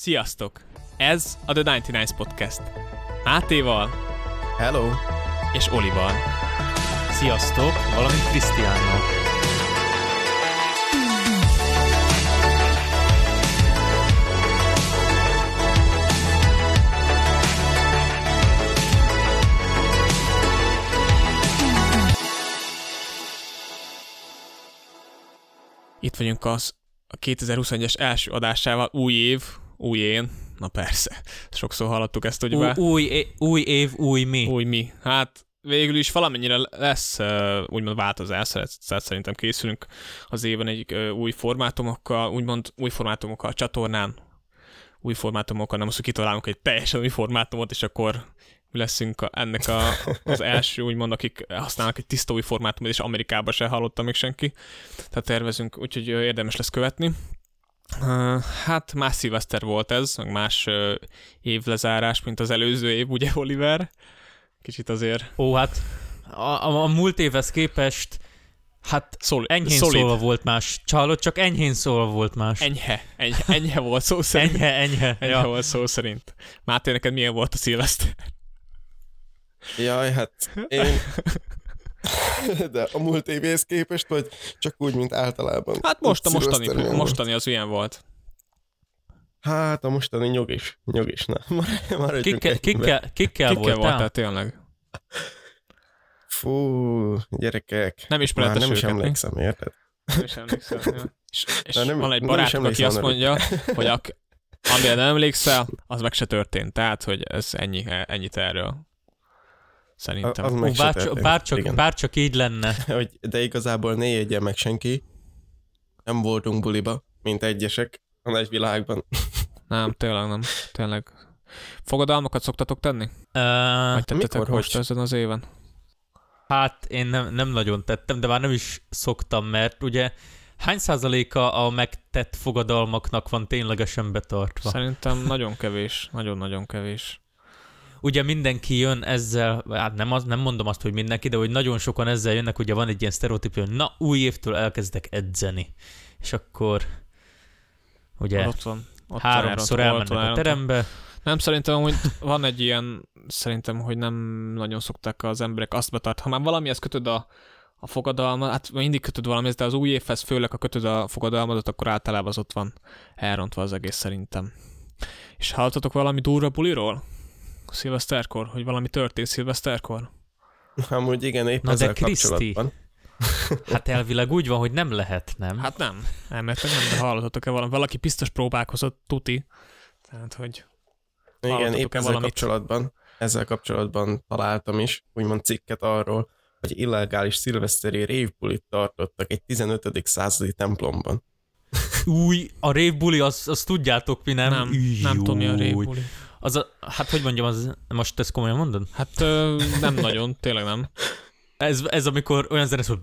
Sziasztok! Ez a The 99 Podcast. Mátéval Hello! és Olival. Sziasztok, valamint Krisztiánnal. Itt vagyunk az a 2021-es első adásával, új év, új én. Na persze, sokszor hallottuk ezt, hogy be, új, é- új év, új mi. új mi. Hát végül is valamennyire lesz úgymond változás, szerintem készülünk az éven egy új formátumokkal, úgymond új formátumokkal a csatornán, új formátumokkal, nem az, hogy kitalálunk egy teljesen új formátumot, és akkor leszünk a, ennek a, az első, úgymond, akik használnak egy tiszta új formátumot, és Amerikában se hallotta még senki. Tehát tervezünk, úgyhogy érdemes lesz követni. Hát más szilveszter volt ez, meg más évlezárás, mint az előző év, ugye Oliver? Kicsit azért Ó, hát a, a, a múlt évhez képest, hát szol- enyhén szolid. szólva volt más. Csalod, csak enyhén szólva volt más. Enyhe, enyhe, enyhe volt szó szerint. enyhe, enyhe. Enyhe Ja. volt szó szerint. Máté, neked milyen volt a szilveszter? Jaj, hát én... De a múlt évéhez képest, vagy csak úgy, mint általában? Hát most a mostani, mostani az ilyen volt. Hát a mostani nyugis. Nyugis, na. Kikkel, ennyiben. kikkel, kikkel Kikkel voltál? voltál tényleg? Fú, gyerekek. Nem Már ismeretes nem is mi? emlékszem, érted? Nem is emlékszem. ja. És, és Na, nem- van egy is barátunk, aki azt mondja, hogy ak- amire nem emlékszel, az meg se történt. Tehát, hogy ez ennyi, ennyit erről. Szerintem. Az Ó, meg se bár, történt. bár, csak, Igen. bár csak így lenne. De igazából ne jegye meg senki. Nem voltunk buliba, mint egyesek a nagy világban. Nem, tényleg nem. Tényleg. Fogadalmakat szoktatok tenni? Uh, Vagy tettetek mikor, most hogy? ezen az éven? hát én nem, nem nagyon tettem, de már nem is szoktam, mert ugye hány százaléka a megtett fogadalmaknak van ténylegesen betartva? Szerintem nagyon kevés. Nagyon-nagyon kevés. Ugye mindenki jön ezzel, hát nem, az, nem mondom azt, hogy mindenki, de hogy nagyon sokan ezzel jönnek, ugye van egy ilyen sztereotípia, hogy na, új évtől elkezdek edzeni. És akkor ugye Ott van. Ott háromszor elmennek a terembe, Nem, szerintem, hogy van egy ilyen, szerintem, hogy nem nagyon szokták az emberek azt betartani. Ha már valamihez kötöd a, a fogadalmat, hát mindig kötöd valamihez, de az új évhez főleg, ha kötöd a fogadalmadat, akkor általában az ott van elrontva az egész szerintem. És hallottatok valami durva buliról? Szilveszterkor? Hogy valami történt szilveszterkor? Amúgy igen, épp Na de ezzel Kriszti. kapcsolatban. hát elvileg úgy van, hogy nem lehet, nem? Hát nem. Elméletileg nem, de hallottatok-e valami? Valaki biztos próbálkozott, tuti. Tehát, hogy Igen, épp ezzel valamit? kapcsolatban, ezzel kapcsolatban találtam is, úgymond cikket arról, hogy illegális szilveszteri révbulit tartottak egy 15. századi templomban. Új, a révbuli, azt az tudjátok mi, nem? nem, nem tudom, mi a Júj. Az a, hát hogy mondjam, az, most ezt komolyan mondod? Hát ö, nem nagyon, tényleg nem. Ez, ez amikor olyan zene szól,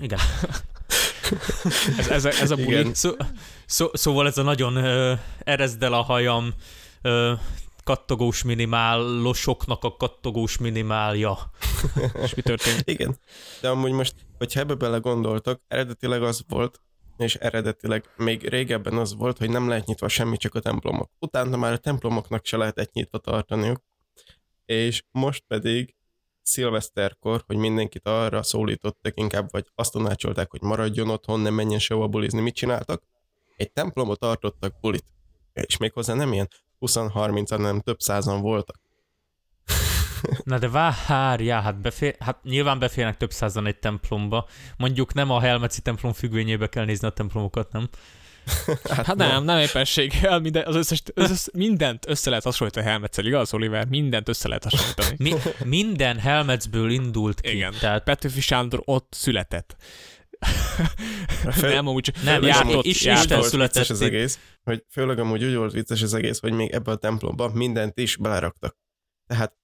igen. Ez, ez, ez a buli. Szó, szó, szóval ez a nagyon uh, erezd el a hajam uh, kattogós minimálosoknak a kattogós minimálja. És mi történt? Igen, de amúgy most, hogyha ebbe bele gondoltok, eredetileg az volt, és eredetileg még régebben az volt, hogy nem lehet nyitva semmi, csak a templomok. Utána már a templomoknak se lehetett nyitva tartaniuk, és most pedig szilveszterkor, hogy mindenkit arra szólítottak inkább, vagy azt tanácsolták, hogy maradjon otthon, ne menjen sehova bulizni. Mit csináltak? Egy templomot tartottak bulit. És méghozzá nem ilyen 20-30, hanem több százan voltak. Na de várjál, hát, befér, hát nyilván beférnek több százan egy templomba. Mondjuk nem a Helmeci templom függvényébe kell nézni a templomokat, nem? Hát nem, nem éppenséggel, minden, az összes, az összes, mindent össze lehet hasonlítani a Helmetszel, igaz, Oliver? Mindent össze lehet hasonlítani. Mi, minden Helmecből indult ki. Igen. Tehát Petőfi Sándor ott született. Föl- nem, amúgy csak Nem, járt és- ott, és járt Isten született az itt. egész, hogy főleg amúgy úgy volt vicces az egész, hogy még ebbe a templomba mindent is beleraktak. Tehát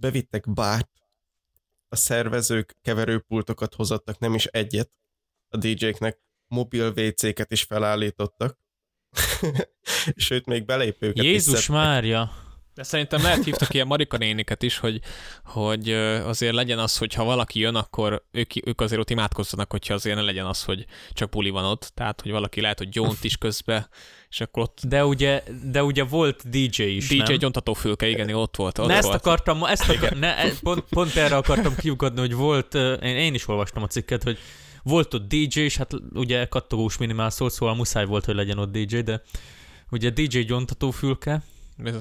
bevittek bárt, a szervezők keverőpultokat hozattak, nem is egyet a DJ-knek, mobil WC-ket is felállítottak, sőt még belépőket Jézus is szedtek. Mária, De szerintem lehet hívtak ilyen Marika néniket is, hogy, hogy azért legyen az, hogy ha valaki jön, akkor ők, ők azért ott imádkozzanak, hogyha azért ne legyen az, hogy csak buli van ott. Tehát, hogy valaki lehet, hogy gyónt is közbe, és akkor ott De ugye, de ugye volt DJ is, DJ nem? gyontatófülke, igen, ott volt. Ott Ne ezt volt. akartam, ezt akar, ne, e- pont, pont erre akartam kiugadni, hogy volt, én, én is olvastam a cikket, hogy volt ott DJ, és hát ugye kattogós minimál szól, szóval muszáj volt, hogy legyen ott DJ, de ugye DJ gyontatófülke,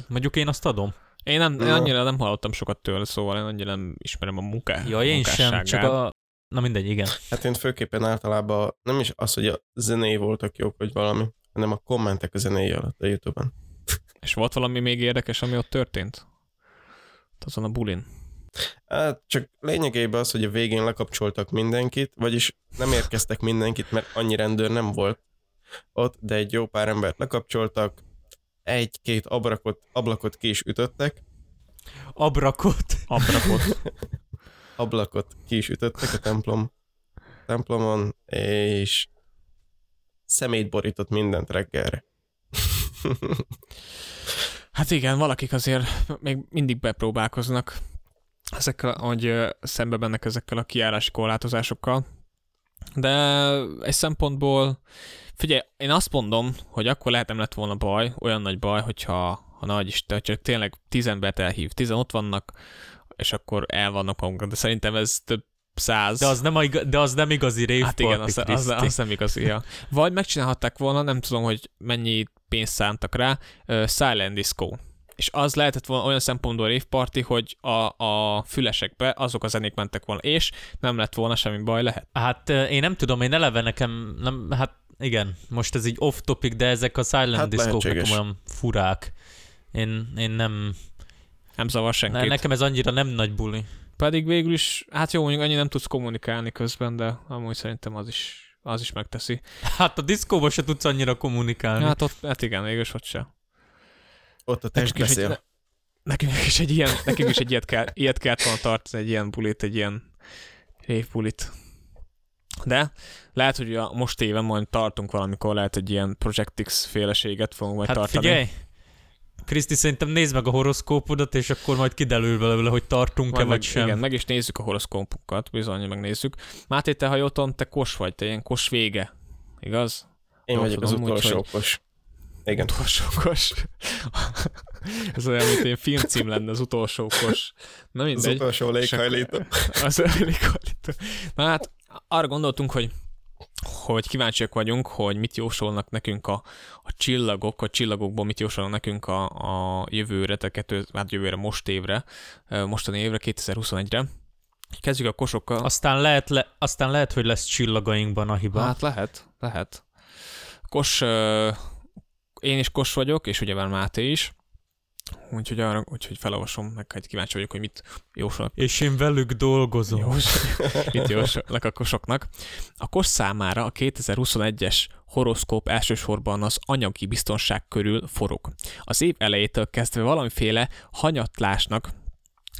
mondjuk én azt adom. Én, nem, én annyira nem hallottam sokat tőle, szóval én annyira nem ismerem a munká, Ja, én sem, csak a... Na mindegy, igen. Hát én főképpen általában nem is az, hogy a zenéi voltak jók, vagy valami, hanem a kommentek a zenéi alatt a Youtube-on. És volt valami még érdekes, ami ott történt? Azon a bulin. Hát csak lényegében az, hogy a végén lekapcsoltak mindenkit, vagyis nem érkeztek mindenkit, mert annyi rendőr nem volt ott, de egy jó pár embert lekapcsoltak, egy-két ablakot, ablakot ki is ütöttek, Abrakot. Abrakot. ablakot ki is ütöttek a templom, templomon, és szemét borított mindent reggelre. Hát igen, valakik azért még mindig bepróbálkoznak ezekkel, hogy szembe mennek ezekkel a kiárási korlátozásokkal. De egy szempontból, figyelj, én azt mondom, hogy akkor lehet nem lett volna baj, olyan nagy baj, hogyha ha nagy Isten, csak tényleg tíz embert elhív, tizen ott vannak, és akkor el vannak magunkra, de szerintem ez több száz. De az nem, a, iga- de az nem igazi rave Hát igen, az, az, az nem igazi. Ja. Vagy megcsinálhatták volna, nem tudom, hogy mennyi pénzt szántak rá, uh, Silent Disco. És az lehetett volna olyan szempontból rave party, hogy a, a fülesekbe azok a zenék mentek volna, és nem lett volna semmi baj, lehet. Hát én nem tudom, én eleve nekem, nem, hát igen, most ez így off topic, de ezek a silent Hát diszkók olyan furák. Én, én nem, Nem zavar senkit. ne, nekem ez annyira nem nagy buli. Pedig végül is, hát jó, mondjuk annyi nem tudsz kommunikálni közben, de amúgy szerintem az is, az is megteszi. Hát a diszkóba se tudsz annyira kommunikálni. Hát, ott, hát igen, végül is ott se. Ott a test Nekünk is, egy, beszél. nekünk is egy ilyen, nekünk is egy ilyet kell, ilyet kellett volna tartani, egy ilyen bulit, egy ilyen révbulit. De lehet, hogy a most éven majd tartunk valamikor, lehet egy ilyen Project X féleséget fogunk majd hát tartani. figyelj, Kriszti, szerintem nézd meg a horoszkópodat, és akkor majd kiderül belőle, hogy tartunk-e vagy meg, sem. Igen, meg is nézzük a horoszkópunkat, bizony, megnézzük. Máté, te ha jól tudom, te kos vagy, te ilyen kos vége, igaz? Én Jól vagyok az tudom, utolsó úgyhogy- okos. Igen. Utolsó kos. Ez olyan, mint egy filmcím lenne, az utolsó kos. Na Az mindegy. utolsó léghajlító. Az léghajlító. Na hát, arra gondoltunk, hogy hogy kíváncsiak vagyunk, hogy mit jósolnak nekünk a, a csillagok, a csillagokból mit jósolnak nekünk a, a jövőre, tehát hát jövőre, most évre, mostani évre, 2021-re. Kezdjük a kosokkal. Aztán lehet, le, aztán lehet, hogy lesz csillagainkban a hiba. Hát lehet, lehet. Kos, én is Kos vagyok, és ugye már Máté is. Úgyhogy, arra, úgyhogy felolvasom, meg egy kíváncsi vagyok, hogy mit jósolnak És én velük dolgozom. Jós, mit jósolnak a kosoknak. A kos számára a 2021-es horoszkóp elsősorban az anyagi biztonság körül forog. Az év elejétől kezdve valamiféle hanyatlásnak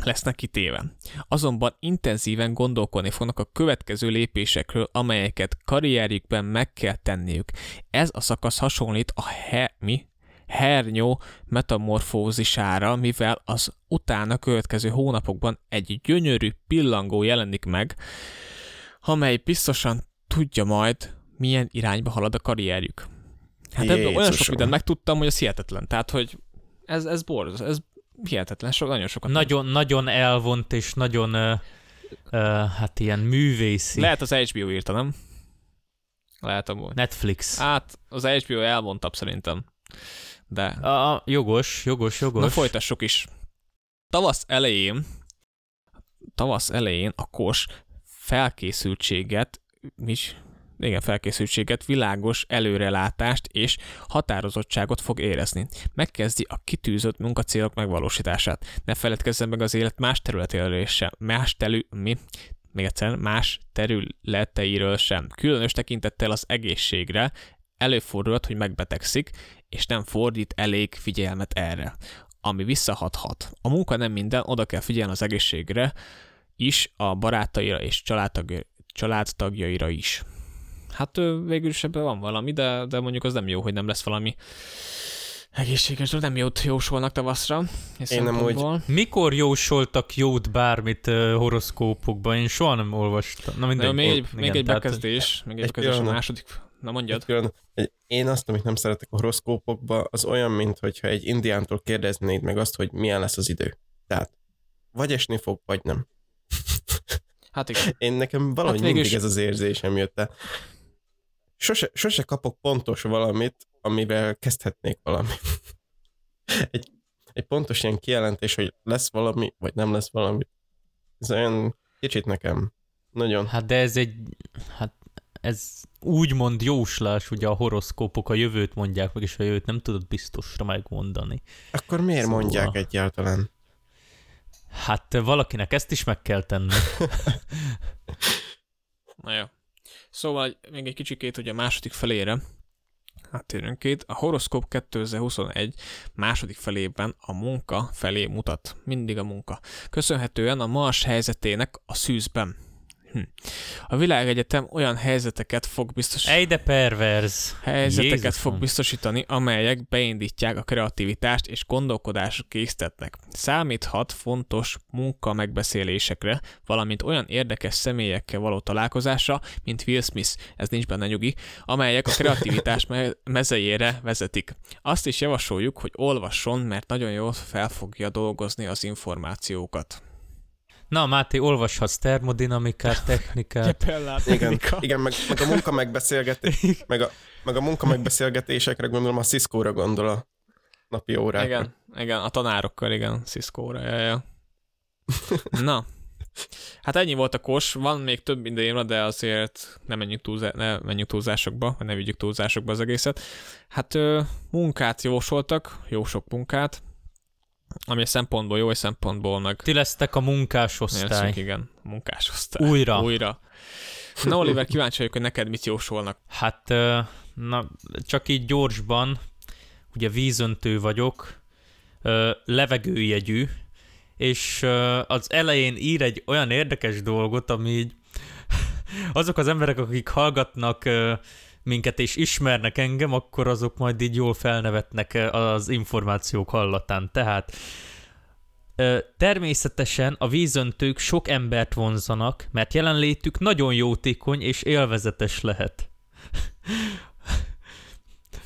lesznek kitéve. Azonban intenzíven gondolkodni fognak a következő lépésekről, amelyeket karrierjükben meg kell tenniük. Ez a szakasz hasonlít a he, mi? Hernyó metamorfózisára, mivel az utána következő hónapokban egy gyönyörű pillangó jelenik meg, amely biztosan tudja majd, milyen irányba halad a karrierjük. Hát ebből olyan sok mindent megtudtam, hogy ez hihetetlen. Tehát, hogy ez, ez borzasztó, ez hihetetlen, so, nagyon sokat. Nagyon, nagyon elvont és nagyon uh, uh, hát ilyen művészi. Lehet az HBO írta, nem? Lehet amúgy. Netflix. Hát az HBO elvontabb szerintem. De A, jogos, jogos, jogos. Na folytassuk is. Tavasz elején, tavasz elején a kos felkészültséget, is, igen, felkészültséget, világos előrelátást és határozottságot fog érezni. Megkezdi a kitűzött munkacélok megvalósítását. Ne feledkezzen meg az élet más területéről sem. Más telü, mi? Még egyszer, más területeiről sem. Különös tekintettel az egészségre előfordulhat, hogy megbetegszik, és nem fordít elég figyelmet erre, ami visszahathat. A munka nem minden, oda kell figyelni az egészségre is, a barátaira és családtagja, családtagjaira is. Hát végül is ebben van valami, de, de mondjuk az nem jó, hogy nem lesz valami Egészséges, nem jót jósolnak tavaszra. Én nem úgy. Mikor jósoltak jót bármit uh, horoszkópokban? Én soha nem olvastam. Na mindegy. De még, Ó, egy, igen, még egy tehát- bekezdés, még egy egy bekezdés a második. Na mondjad. Egy- Én azt, amit nem szeretek a horoszkópokba, az olyan, mint hogyha egy indiántól kérdeznéd meg azt, hogy milyen lesz az idő. Tehát, vagy esni fog, vagy nem. Hát igen. Én nekem valahogy Hát mindig is- ez az érzésem jött el. Sose, sose kapok pontos valamit, amivel kezdhetnék valamit. Egy, egy pontos ilyen kijelentés, hogy lesz valami, vagy nem lesz valami. Ez olyan kicsit nekem nagyon. Hát de ez egy, hát ez úgymond jóslás, ugye a horoszkópok a jövőt mondják meg, és a jövőt nem tudod biztosra megmondani. Akkor miért Szóval- mondják egyáltalán? Hát valakinek ezt is meg kell tenni. Na jó. Szóval még egy kicsikét, hogy a második felére áttérünk két. A horoszkóp 2021 második felében a munka felé mutat. Mindig a munka. Köszönhetően a Mars helyzetének a szűzben. Hm. A világegyetem olyan helyzeteket fog biztosítani. Ej, de perverz. helyzeteket Jézusom. fog biztosítani, amelyek beindítják a kreativitást és gondolkodásra készítetnek. Számíthat fontos munka megbeszélésekre, valamint olyan érdekes személyekkel való találkozásra, mint Will Smith, ez nincs benne nyugi, amelyek a kreativitás me- mezejére vezetik. Azt is javasoljuk, hogy olvasson, mert nagyon jól fel fogja dolgozni az információkat. Na, Máté, olvashatsz termodinamikát, technikát. Igen, igen meg, meg a munka megbeszélgetés, meg a, meg a munka megbeszélgetésekre gondolom a Cisco-ra gondol a napi órákra. Igen, igen, a tanárokkal, igen, Cisco-ra, ja, ja. Na, hát ennyi volt a kos, van még több idejémre, de azért ne menjünk, túlzá- ne menjünk túlzásokba, vagy ne vigyük túlzásokba az egészet. Hát munkát jósoltak, jó sok munkát, ami egy szempontból jó, egy szempontból meg Ti lesztek a munkás Osztály. osztály. igen, munkás osztály. Újra. Újra. Na Oliver, kíváncsi vagyok, hogy neked mit jósolnak. Hát, na, csak így gyorsban, ugye vízöntő vagyok, levegőjegyű, és az elején ír egy olyan érdekes dolgot, ami így azok az emberek, akik hallgatnak minket és ismernek engem, akkor azok majd így jól felnevetnek ö, az információk hallatán. Tehát Természetesen a vízöntők sok embert vonzanak, mert jelenlétük nagyon jótékony és élvezetes lehet.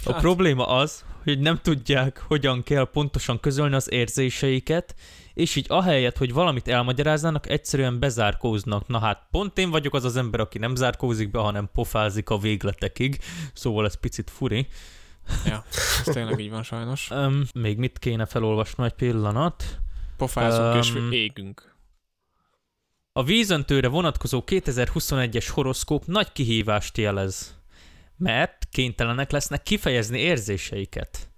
A Hát. probléma az, hogy nem tudják, hogyan kell pontosan közölni az érzéseiket, és így ahelyett, hogy valamit elmagyaráznának, egyszerűen bezárkóznak. Na hát, pont én vagyok az az ember, aki nem zárkózik be, hanem pofázik a végletekig, szóval ez picit furi. Ja, ez tényleg így van sajnos. Um, még mit kéne felolvasnom egy pillanat? Pofázunk és Öm, égünk. A vízöntőre vonatkozó 2021-es horoszkóp nagy kihívást jelez, mert kénytelenek lesznek kifejezni érzéseiket.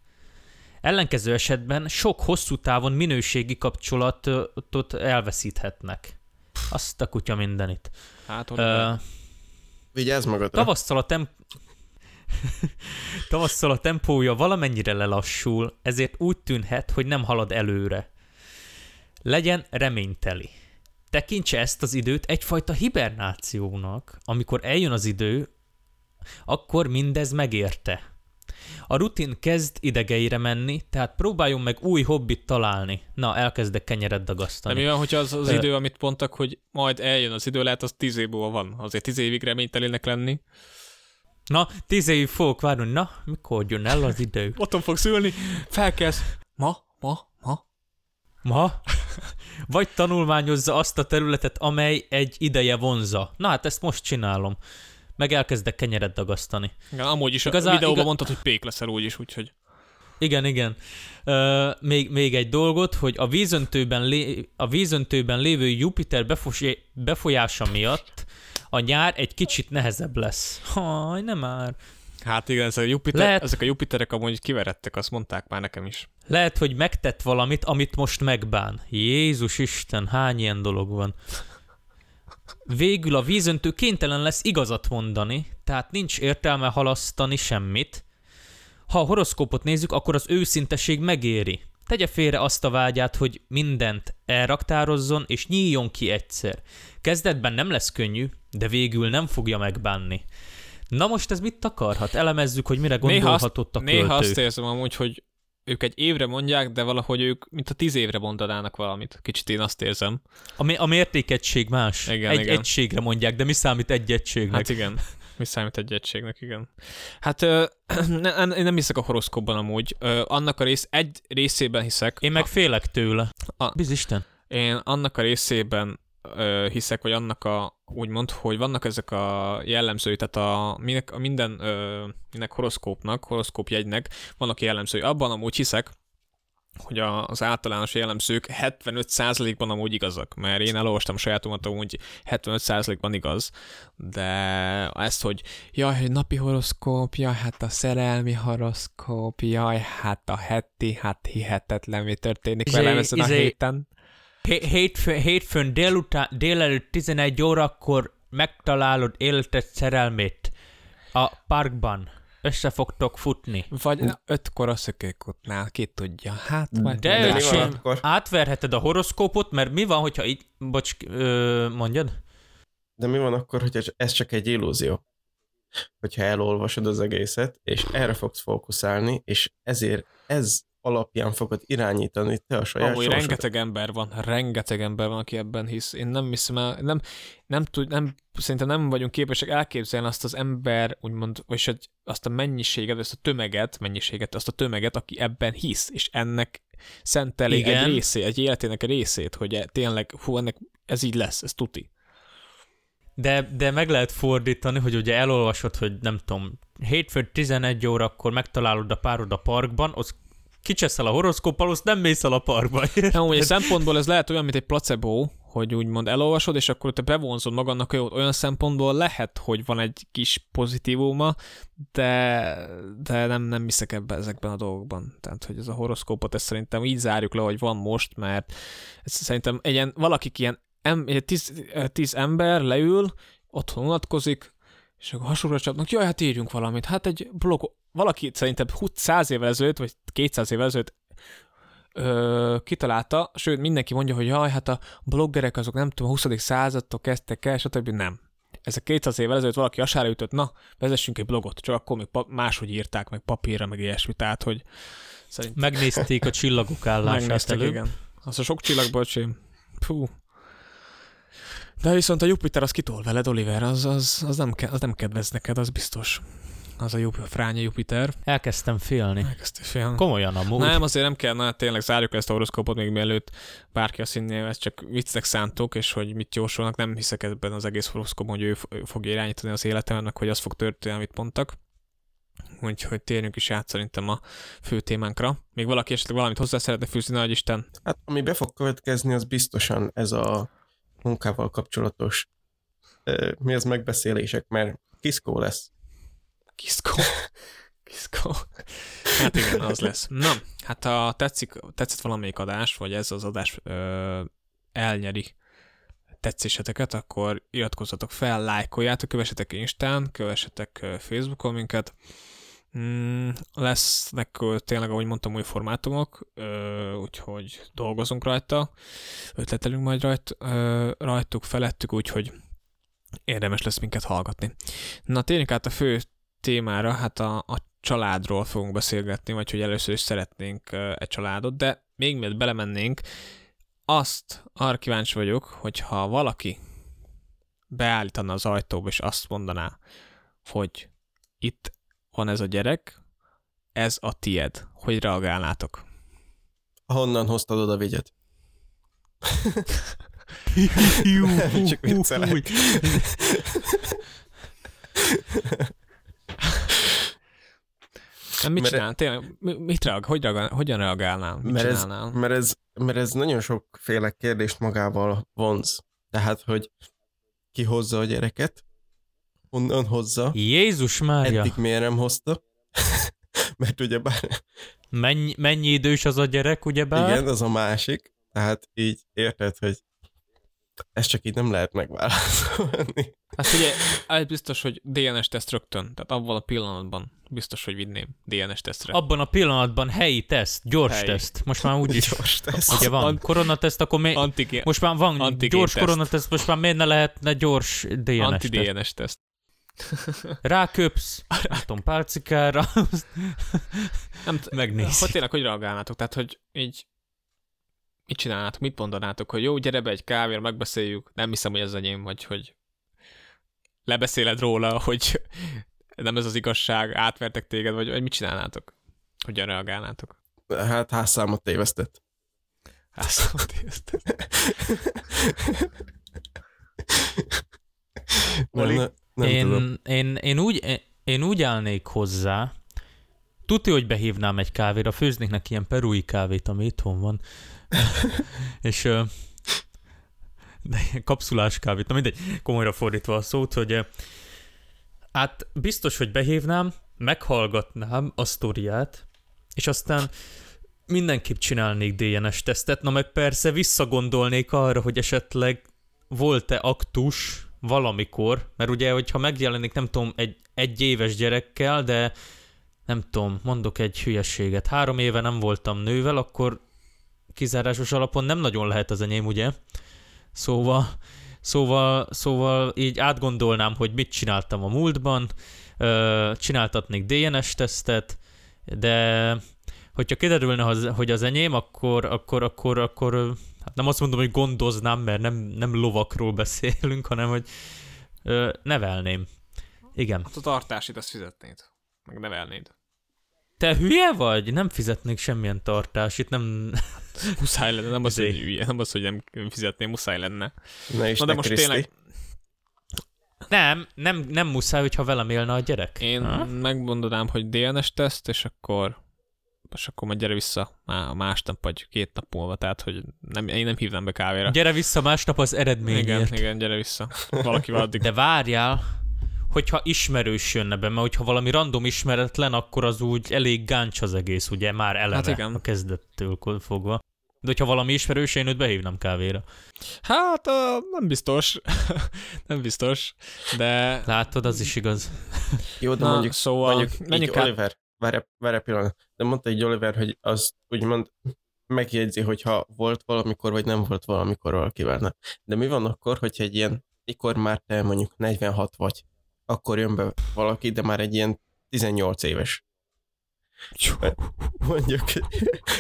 Ellenkező esetben sok hosszú távon minőségi kapcsolatot elveszíthetnek. Azt a kutya mindenit. Hát, Oliver, Vigyázz magadra. Tavasszal a temp... Tavasszal a tempója valamennyire lelassul, ezért úgy tűnhet, hogy nem halad előre. Legyen reményteli. Tekintse ezt az időt egyfajta hibernációnak, amikor eljön az idő, akkor mindez megérte. A rutin kezd idegeire menni, tehát próbáljon meg új hobbit találni. Na, elkezdek kenyeret dagasztani. mi van, hogyha az, az idő, amit mondtak, hogy majd eljön az idő, lehet az tíz év múlva van. Azért tíz évig reménytelének lenni. Na, tíz évig fogok várni, na, mikor jön el az idő? Otthon fogsz ülni, felkezd. Ma, ma, ma. Ma? Vagy tanulmányozza azt a területet, amely egy ideje vonza. Na hát ezt most csinálom. Meg elkezdek kenyeret dagasztani. Igen, amúgy is Igazán- a videóban igaz- mondtad, hogy pék leszel úgyis, úgyhogy. Igen, igen. Ö, még, még egy dolgot, hogy a vízöntőben, lé, a vízöntőben lévő Jupiter befos, befolyása miatt a nyár egy kicsit nehezebb lesz. Haj, nem már. Hát igen, ezek a, Jupiter, Lehet- ezek a Jupiterek amúgy kiverettek, azt mondták már nekem is. Lehet, hogy megtett valamit, amit most megbán. Jézus Isten, hány ilyen dolog van. Végül a vízöntő kénytelen lesz igazat mondani, tehát nincs értelme halasztani semmit. Ha a horoszkópot nézzük, akkor az őszinteség megéri. Tegye félre azt a vágyát, hogy mindent elraktározzon és nyíljon ki egyszer. Kezdetben nem lesz könnyű, de végül nem fogja megbánni. Na most ez mit akarhat? Elemezzük, hogy mire Néha azt- gondolhatott a költő. Néha azt érzem amúgy, hogy ők egy évre mondják, de valahogy ők, mint a tíz évre mondanának valamit. Kicsit én azt érzem. A, mi- a mértékegység más. Igen, egy igen. egységre mondják, de mi számít egy egységnek? Hát igen. Mi számít egy egységnek, igen. Hát ö, ne, én nem hiszek a horoszkóban amúgy. Ö, annak a rész, egy részében hiszek. Én meg félek tőle. A- Bizisten. Én annak a részében ö, hiszek, vagy annak a, úgymond, hogy vannak ezek a jellemzői, tehát a, minek, a minden, ö, minek horoszkópnak, horoszkópjegynek vannak jellemzői. Abban amúgy hiszek, hogy a, az általános jellemzők 75%-ban amúgy igazak, mert én elolvastam sajátomat, amúgy 75%-ban igaz, de ezt, hogy jaj, hogy napi horoszkóp, jaj, hát a szerelmi horoszkóp, jaj, hát a heti, hát hihetetlen, mi történik Izé- velem ezen a izé- héten. Hé- Hétfőn, délután, délelőtt 11 órakor megtalálod életed szerelmét a parkban. Össze fogtok futni. Vagy ötkor a szökőkutnál, ki tudja. Hát, majd De, mi öcsém, átverheted a horoszkópot, mert mi van, hogyha így... Bocs, ö, mondjad? De mi van akkor, hogyha ez csak egy illúzió? Hogyha elolvasod az egészet, és erre fogsz fókuszálni, és ezért ez alapján fogod irányítani te a saját Amúgy sorsodat. rengeteg ember van, rengeteg ember van, aki ebben hisz. Én nem hiszem el, nem, nem tud, nem, szerintem nem vagyunk képesek elképzelni azt az ember, úgymond, vagy hogy azt a mennyiséget, azt a tömeget, mennyiséget, azt a tömeget, aki ebben hisz, és ennek szenteli Igen. egy részét, egy életének egy részét, hogy e- tényleg, hú, ennek ez így lesz, ez tuti. De, de meg lehet fordítani, hogy ugye elolvasod, hogy nem tudom, hétfőn 11 órakor megtalálod a párod a parkban, az kicseszel a horoszkóppal, azt nem mész el a parkba. Nem, hogy egy szempontból ez lehet olyan, mint egy placebo, hogy úgymond elolvasod, és akkor te bevonzod magadnak. Olyan szempontból lehet, hogy van egy kis pozitívuma, de, de nem, nem hiszek ebbe ezekben a dolgokban. Tehát, hogy ez a horoszkópot, ezt szerintem így zárjuk le, hogy van most, mert ez szerintem egy ilyen, valakik ilyen em, tíz, tíz ember leül, otthon unatkozik, és akkor hasonlóra csapnak, jaj, hát írjunk valamit. Hát egy blog, valaki szerintem 100 évvel ezelőtt, vagy 200 évvel ezelőtt ö, kitalálta, sőt mindenki mondja, hogy jaj, hát a bloggerek azok nem tudom, a 20. századtól kezdtek el, stb. Nem. Ez a 200 évvel ezelőtt valaki asára ütött, na, vezessünk egy blogot, csak akkor még pa- máshogy írták, meg papírra, meg ilyesmi, tehát, hogy szerintem Megnézték a csillagok állását megnéztek, előbb. igen. Az a sok csillagból, öcsém. Fú. De viszont a Jupiter az kitol veled, Oliver, az, az, az, nem, ke- az nem kedvez neked, az biztos. Az a Jup- fránya Jupiter. Elkezdtem félni. Elkezdtél félni. Komolyan amúgy. Nem, azért nem kell, na, tényleg zárjuk ezt a horoszkópot még mielőtt bárki azt hinné, ezt csak viccnek szántok, és hogy mit jósolnak, nem hiszek ebben az egész horoszkópban, hogy ő, f- ő fogja irányítani az életemet, meg hogy az fog történni, amit mondtak. Úgyhogy térjünk is át szerintem a fő témánkra. Még valaki esetleg valamit hozzá szeretne fűzni, nagy Isten? Hát ami be fog következni, az biztosan ez a munkával kapcsolatos mi az megbeszélések, mert kiszkó lesz. Kiszkó. Kiszkó. Hát igen, az lesz. Na, hát ha tetszik, tetszett valamelyik adás, vagy ez az adás ö, elnyeri tetszéseteket, akkor iratkozzatok fel, lájkoljátok, kövessetek Instán, kövessetek Facebookon minket. Mm, lesznek tényleg, ahogy mondtam, új formátumok, ö, úgyhogy dolgozunk rajta, ötletelünk majd rajt, ö, rajtuk, felettük, úgyhogy érdemes lesz minket hallgatni. Na, térjünk át a fő témára, hát a, a családról fogunk beszélgetni, vagy hogy először is szeretnénk egy családot, de még mielőtt belemennénk, azt arra kíváncsi vagyok, hogyha valaki beállítana az ajtóba, és azt mondaná, hogy itt van ez a gyerek, ez a tied. Hogy reagálnátok? Honnan hoztad oda vigyet? Csak viccelek. Új. Nem, mit Mert- csinál? Tényleg, mi- mit reagál? Hogy reagál? Hogyan reagálnál? Mit Mert ez, csinálnál? mert, ez, mert ez nagyon sokféle kérdést magával vonz. Tehát, hogy ki hozza a gyereket, honnan hozza, Jézus Mária, eddig miért nem hozta, mert ugye bár, mennyi, mennyi idős az a gyerek, ugyebár? igen, az a másik, tehát így érted, hogy ezt csak így nem lehet megválaszolni. Hát ugye, ez biztos, hogy DNS teszt rögtön. Tehát abban a pillanatban biztos, hogy vinném DNS tesztre. Abban a pillanatban helyi teszt, gyors Helyi. teszt. Most már úgy is, Gyors tesz. ugye van Ant- koronateszt, akkor mi... Antigén, Most már van antigén gyors teszt. koronateszt, most már miért ne lehetne gyors DNS teszt? anti-DNS teszt. Ráköpsz, nem tudom, pálcikára, Nem t- megnézzük. Hogy tényleg, hogy reagálnátok? Tehát, hogy így mit csinálnátok, mit mondanátok, hogy jó, gyere be egy kávéra, megbeszéljük, nem hiszem, hogy ez enyém, vagy hogy lebeszéled róla, hogy nem ez az igazság, átvertek téged, vagy, vagy mit csinálnátok? Hogyan reagálnátok? Hát házszámot tévesztett. Ezt- Nem, Oli? ne, nem én... tudom. én, én, én, úgy, én úgy állnék hozzá, tudja, hogy behívnám egy kávéra, főznék neki ilyen perui kávét, ami itthon van. és de kapszulás kávét, na mindegy, komolyra fordítva a szót, hogy hát biztos, hogy behívnám, meghallgatnám a sztoriát, és aztán mindenképp csinálnék DNS tesztet, na meg persze visszagondolnék arra, hogy esetleg volt-e aktus valamikor, mert ugye, hogyha megjelenik, nem tudom, egy, egy éves gyerekkel, de nem tudom, mondok egy hülyességet, három éve nem voltam nővel, akkor kizárásos alapon nem nagyon lehet az enyém, ugye? Szóval, szóval, szóval így átgondolnám, hogy mit csináltam a múltban, csináltatnék DNS-tesztet, de hogyha kiderülne, hogy az enyém, akkor, akkor, akkor, akkor hát nem azt mondom, hogy gondoznám, mert nem, nem lovakról beszélünk, hanem hogy nevelném. Igen. Hát a tartásit azt fizetnéd, meg nevelnéd. Te hülye vagy? Nem fizetnék semmilyen tartás, itt nem... Muszáj lenne, nem az, hogy Izé. hülye, nem az, hogy nem fizetném, muszáj lenne. Ne is Na de most Kriszti. tényleg, Nem, nem, nem muszáj, hogyha velem élne a gyerek. én Ha? megmondanám, hogy DNS teszt, és akkor és akkor majd gyere vissza má- másnap, vagy két nap múlva, tehát, hogy nem, én nem hívnám be kávéra. Gyere vissza másnap az eredményért. igen, igen, gyere vissza. Valakivel addig. De várjál, hogyha ismerős jönne be, mert hogyha valami random ismeretlen, akkor az úgy elég gáncs az egész, ugye, már eleve Hát igen. a kezdettől fogva. De hogyha valami ismerős, én őt behívnám kávéra. Hát, uh, nem biztos. nem biztos, de... Látod, az is igaz. Jó, de Na, mondjuk, szóval mondjuk így menjünk át. Oliver, várj, várj pillanat, de mondta egy Oliver, hogy az úgymond megjegyzi, hogyha volt valamikor, vagy nem volt valamikor valakivel. Na. De mi van akkor, hogyha egy ilyen, mikor már te mondjuk 46 vagy, akkor jön be valaki, de már egy ilyen 18 éves. Mondjuk,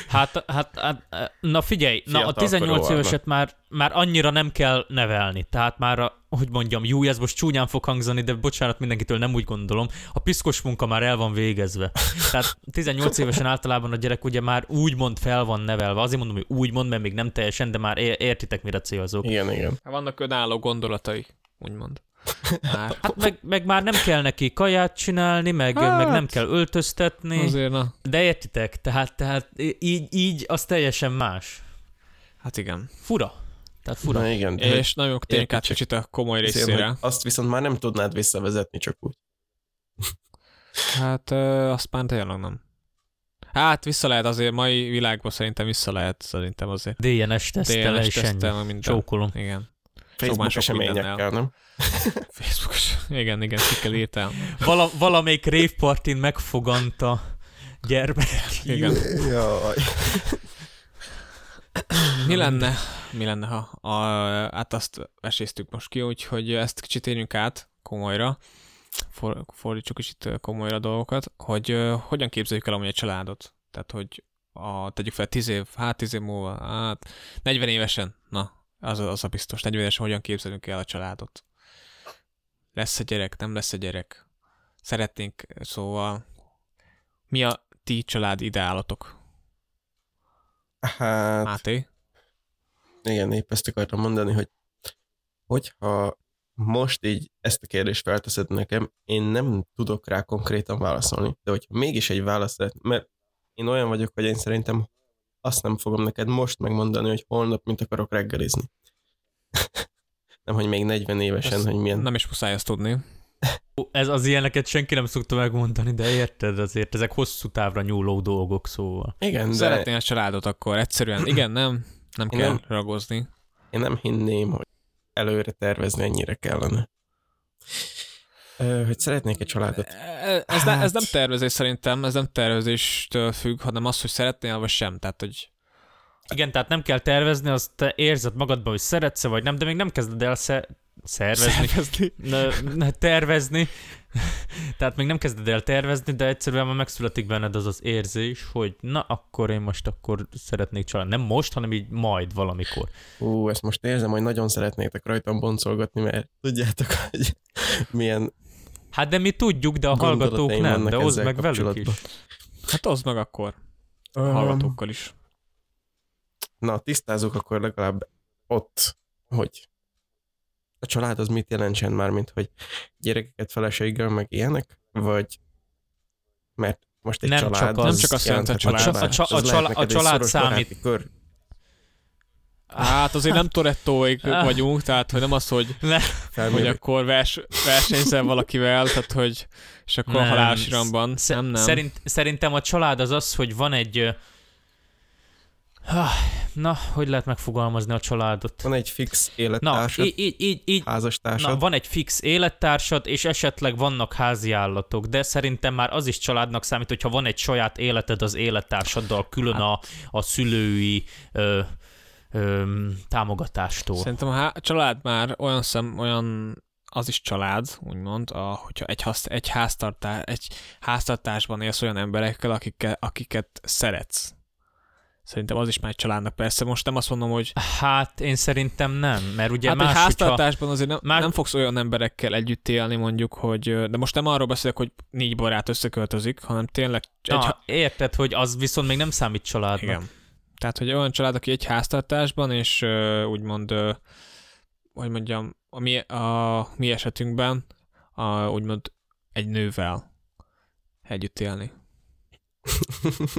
Hát, hát, hát na figyelj, na a Fiatal 18 korú éveset már, már annyira nem kell nevelni. Tehát már, a, hogy mondjam, jó, ez most csúnyán fog hangzani, de bocsánat mindenkitől, nem úgy gondolom. A piszkos munka már el van végezve. Tehát 18 évesen általában a gyerek ugye már úgymond fel van nevelve. Azért mondom, hogy úgymond, mert még nem teljesen, de már értitek, mire célzok. igen, igen. Vannak önálló gondolatai, úgymond. Már. Hát meg, meg már nem kell neki kaját csinálni, meg, Hát, meg nem kell öltöztetni. Azért, na. De értitek, tehát, tehát így, így az teljesen más. Hát igen. Fura. Tehát fura. Na igen, de És nagyon térjünk át kicsit a komoly részére. azt viszont már nem tudnád visszavezetni csak úgy. Hát ö, azt már tényleg nem. Hát vissza lehet azért, mai világban szerintem vissza lehet, szerintem azért. DNS tesztele DNS tesztel, minden. Csókolom. Igen. Facebook már sok eseményekkel, nem? Facebookos. Igen, igen, kikkel írtál. Vala, valamelyik rave partin megfoganta gyermek. Igen. Jaj. Mi lenne, mi lenne, ha a, hát azt esésztük most ki, úgyhogy ezt kicsit térjünk át komolyra, For, fordítsuk kicsit komolyra dolgokat, hogy uh, hogyan képzeljük el amúgy egy családot. Tehát, hogy a, tegyük fel 10 év, hát 10 év múlva, hát 40 évesen, na, az, az a biztos, 40 évesen hogyan képzelünk el a családot. Lesz a gyerek, nem lesz a gyerek. Szeretnénk, szóval mi a ti család ideálatok? Hát, Máté? igen, épp ezt akartam mondani, hogy hogyha most így ezt a kérdést felteszed nekem, én nem tudok rá konkrétan válaszolni, de hogyha mégis egy válasz lehet, mert én olyan vagyok, hogy én szerintem azt nem fogom neked most megmondani, hogy holnap mint akarok reggelizni. nem, hogy még 40 évesen, Ezt hogy milyen... Nem is muszáj ezt tudni. Ez az ilyeneket senki nem szokta megmondani, de érted azért, ezek hosszú távra nyúló dolgok, szóval. Igen, de Szeretnél a családot akkor egyszerűen. Igen, nem? Nem Én kell nem. ragozni. én nem hinném, hogy előre tervezni ennyire kellene. Hogy szeretnék egy családot. Ez, ne, ez Hát- nem tervezés szerintem, ez nem tervezéstől függ, hanem az, hogy szeretnél, vagy sem. Tehát, hogy Igen, tehát nem kell tervezni, azt te érzed magadban, hogy szeretsz vagy nem, de még nem kezded el sze- szervezni, szervezni. ne, ne, tervezni. Tehát még nem kezded el tervezni, de egyszerűen már megszületik benned az az érzés, hogy na, akkor én most akkor szeretnék család. Nem most, hanem így majd valamikor. Ú, ezt most érzem, hogy nagyon szeretnétek rajtam boncolgatni, mert tudjátok, hogy milyen Hát de mi tudjuk, de a hallgatók nem, de hozd meg velük is. Hát az meg akkor. A hallgatókkal is. Na, tisztázunk akkor legalább ott, hogy a család az mit jelentsen már, mint hogy gyerekeket feleséggel, meg ilyenek, vagy mert most egy Nem család... csak az- Nem csak azt jelenti, jelenthet család. A csa- a csa- a család számít. Kör. Hát azért nem Torettóig Ah. vagyunk, tehát hogy nem az, hogy, Ne. Hogy akkor vers, versenyzel valakivel, tehát hogy és akkor Nem. halálos iramban. Sze- Nem, nem. Szerint, szerintem a család az az, hogy van egy... ah, Na, hogy lehet megfogalmazni a családot? Van egy fix Na, élettársad, így, így, így, így házastársad, Na, van egy fix élettársad, és esetleg vannak házi állatok, de szerintem már az is családnak számít, hogyha van egy saját életed az élettársaddal, külön a, a szülői ö, ö, támogatástól. Szerintem a há- család már olyan szem, olyan az is család, úgymond, a, hogyha egy, hasz, egy, háztartás, egy háztartásban élsz olyan emberekkel, akiket, akiket szeretsz. Szerintem az is már egy családnak. Persze most nem azt mondom, hogy Hát én szerintem nem, mert ugye hát más, egy háztartásban azért nem, Már- nem fogsz olyan emberekkel együtt élni mondjuk, hogy de most nem arról beszélek, hogy négy barát összeköltözik, hanem tényleg egy, Na, érted, hogy az viszont még nem számít családnak. Igen. Tehát, hogy olyan család, aki egy háztartásban, és úgymond, hogy mondjam, a mi, a mi esetünkben a, úgymond egy nővel együtt élni.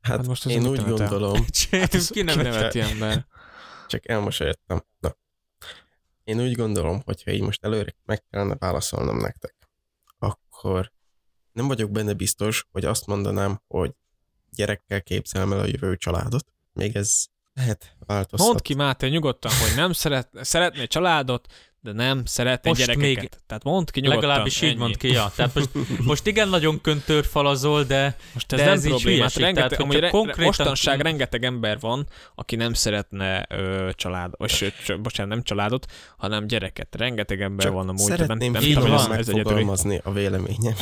hát, Hát most én úgy gondolom, Hát ez Kinevet- kineveti ember. csak elmosolyodtam. Na. Én úgy gondolom, hogyha így most előre meg kellene válaszolnom nektek, akkor nem vagyok benne biztos, hogy azt mondanám, hogy gyerekkel képzelem el a jövő családot. Még ez lehet változhat. Mondd ki, Máté, nyugodtan, hogy nem szeret, szeretné családot, de nem szeretné Most gyerekeket. még- Tehát mondd ki nyugodtan. Legalábbis így ennyi. mond ki, ja. Tehát most, most igen nagyon köntörfalazol, de Most ez De nem ez így probléma. Hát rengeteg, tehát, amúgy re, konkrétan- mostanság rengeteg ember van, aki nem szeretne ö, család, vagy sőt, sőt, bocsánat, nem családot, hanem gyereket. Rengeteg ember Csak van a múltban. szeretném így finoman van. ez egyedüli. megfogalmazni a véleményem.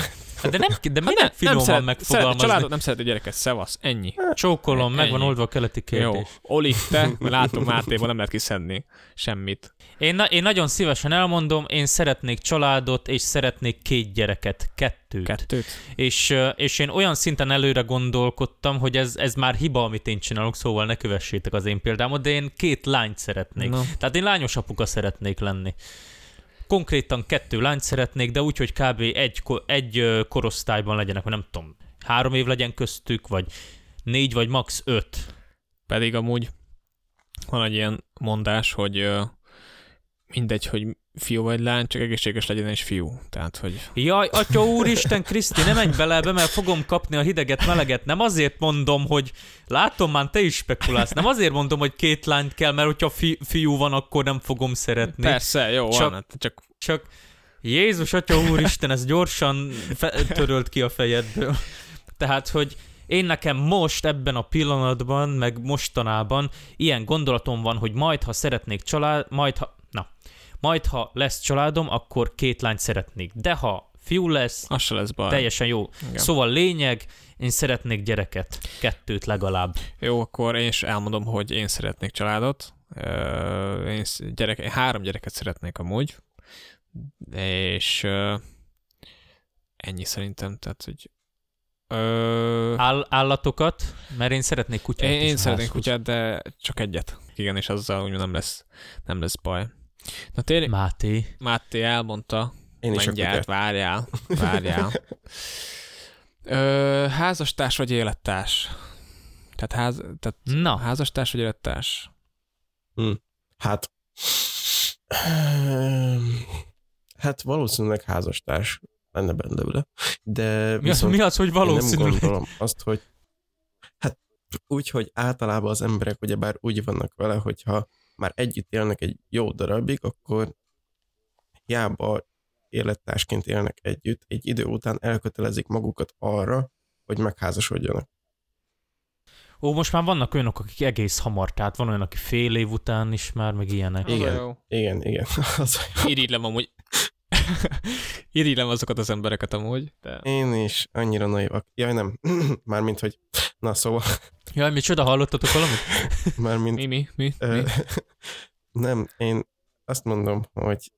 de nem, de Hát minek ne, finoman szeret, szeret, megfogalmazni? családot nem szereti gyereket, szevasz, ennyi. Csókolom, meg van oldva a keleti Jó, kérdés. Oli, te, látom Mátéban nem lehet kiszedni semmit. Én, na, én nagyon szívesen elmondom, én szeretnék családot, és szeretnék két gyereket, kettőt. Kettőt? És, és én olyan szinten előre gondolkodtam, hogy ez, ez már hiba, amit én csinálok, szóval ne kövessétek az én példámot, de én két lányt szeretnék. Na. Tehát én lányos apuka szeretnék lenni. Konkrétan kettő lányt szeretnék, de úgy, hogy kb. egy, egy korosztályban legyenek, vagy nem tudom, három év legyen köztük, vagy négy, vagy max. öt. Pedig amúgy van egy ilyen mondás, hogy mindegy, hogy fiú vagy lány, csak egészséges legyen és fiú. Tehát, hogy Jaj, atya úristen, Kriszti, ne menj bele ebbe, mert fogom kapni a hideget, meleget. Nem azért mondom, hogy látom már, te is spekulálsz. Nem azért mondom, hogy két lányt kell, mert hogyha fi- fiú van, akkor nem fogom szeretni. persze, jó, Csak- van, hát csak Csak Jézus, atya úristen, ez gyorsan fe- törölt ki a fejedből. Tehát, hogy én nekem most ebben a pillanatban, meg mostanában ilyen gondolatom van, hogy majd, ha szeretnék család, majd, ha, na, majd, ha lesz családom, akkor két lányt szeretnék. De ha fiú lesz, az se lesz baj. teljesen jó. Igen. Szóval lényeg, én szeretnék gyereket, kettőt legalább. Jó, akkor én is elmondom, hogy én szeretnék családot. Én gyerek, én három gyereket szeretnék amúgy. És ennyi szerintem, tehát, hogy Ö, Áll, állatokat, mert én szeretnék kutyát én, én szeretnék kutyát, de csak egyet. Igen, és azzal úgy nem lesz, nem lesz baj. Na tényleg, Máté. Máté elmondta, Én is a Mindjárt, várjál, várjál. Ö, házastárs vagy élettárs? Tehát, ház, tehát Na, házastárs vagy élettárs? Hát... ehm, Hát valószínűleg házastárs lenne belőle, de mi az, mi az, hogy én nem valószínűleg? gondolom azt, hogy hát úgy, hogy általában az emberek ugyebár úgy vannak vele, hogyha már együtt élnek egy jó darabig, akkor hiába élettársként élnek együtt, egy idő után elkötelezik magukat arra, hogy megházasodjanak. Ó, most már vannak olyanok, akik egész hamar, tehát van olyan, aki fél év után is már, meg ilyenek. Igen. Igen, igen. Az, Irigylem amúgy. Irigylem azokat az embereket amúgy, de... én is annyira naivak. Jaj, nem. Mármint, hogy... Na, szóval, Jaj, micsoda, hallottatok valamit? mármint... Mi, mi, mi? Ö, mi? nem, én azt mondom, hogy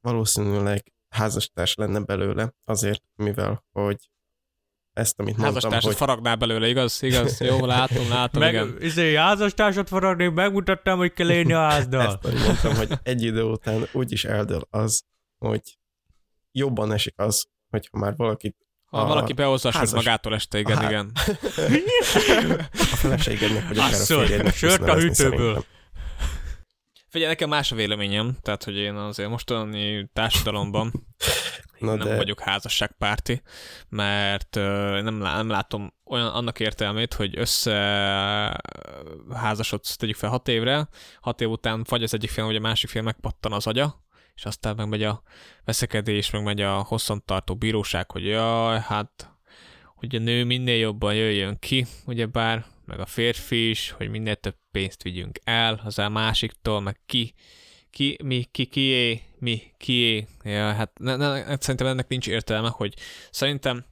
valószínűleg házastárs lenne belőle, azért, mivel, hogy ezt, amit mondtam, Házastársat hogy faragnál belőle, igaz? Igaz? Jó, látom, látom, Meg, igen. izé, házastársat faragni, megmutattam, hogy kell élni a házdal. ezt mondtam, hogy egy idő után úgy is eldől az, hogy jobban esik az, hogyha már valakit Ha a valaki sört házas- magától este, igen, a igen. a feleségednek, vagy akár a férjednek sört a hűtőből. Figyelj, nekem más a véleményem, tehát, hogy én azért mostani társadalomban Na nem de- vagyok házasságpárti, mert nem, lá- nem látom olyan annak értelmét, hogy össze házasodsz, tegyük fel hat évre, hat év után vagy az egyik fél, vagy a másik fél megpattan az agya, és aztán meg megy a veszekedés, meg megy a hosszantartó bíróság, hogy jaj, hát hogy a nő minél jobban jöjjön ki, ugyebár, meg a férfi is, hogy minél több pénzt vigyünk el az a másiktól, meg ki, ki, mi, ki, kié, mi, kié. Ja, hát ne, ne, ne, szerintem ennek nincs értelme, hogy szerintem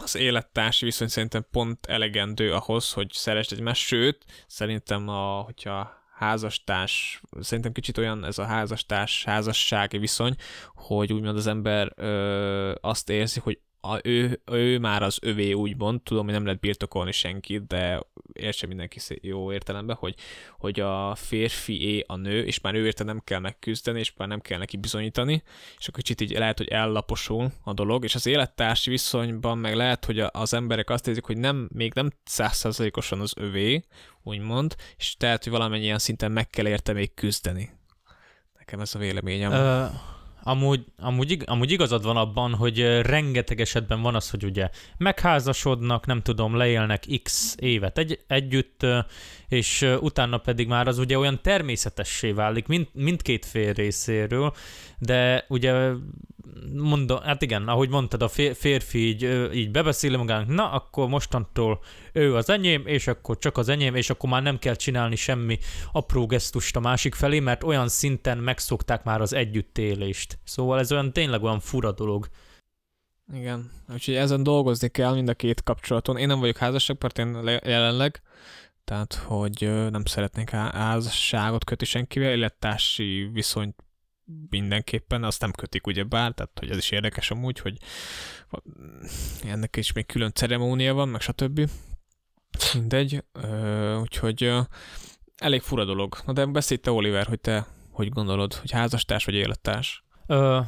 az élettársi viszony szerintem pont elegendő ahhoz, hogy szeresd egymást, sőt, szerintem a, hogyha házastárs, szerintem kicsit olyan ez a házastárs, házassági viszony, hogy úgymond az ember ö, azt érzi, hogy a, ő, ő már az övé úgymond, tudom, hogy nem lehet birtokolni senkit, de értse mindenki jó értelemben, hogy, hogy a férfié a nő, és már ő érte nem kell megküzdeni, és már nem kell neki bizonyítani, és akkor kicsit így lehet, hogy ellaposul a dolog, és az élettársi viszonyban meg lehet, hogy az emberek azt érzik, hogy nem, még nem százszerzalékosan az övé, úgymond, és tehát, hogy valamennyien szinten meg kell érte még küzdeni. Nekem ez a véleményem. Ö, amúgy, amúgy, amúgy igazad van abban, hogy rengeteg esetben van az, hogy ugye megházasodnak, nem tudom, leélnek x évet. Egy, együtt, és utána pedig már az ugye olyan természetessé válik mind, mindkét fél részéről, de ugye mondom, hát igen, ahogy mondtad, a fér- férfi így, így bebeszéli magának, na akkor mostantól ő az enyém, és akkor csak az enyém, és akkor már nem kell csinálni semmi apró gesztust a másik felé, mert olyan szinten megszokták már az együttélést. Szóval ez olyan tényleg olyan fura dolog. Igen, úgyhogy ezen dolgozni kell mind a két kapcsolaton. Én nem vagyok házasságpárt, én le- jelenleg, tehát hogy nem szeretnék há- házasságot kötni senkivel, élettársi viszonyt mindenképpen, azt nem kötik ugye bár, tehát hogy ez is érdekes amúgy, hogy ennek is még külön ceremónia van, meg stb. Mindegy, úgyhogy elég fura dolog. Na de beszélj te, Oliver, hogy te hogy gondolod, hogy házastárs vagy élettárs? Ö,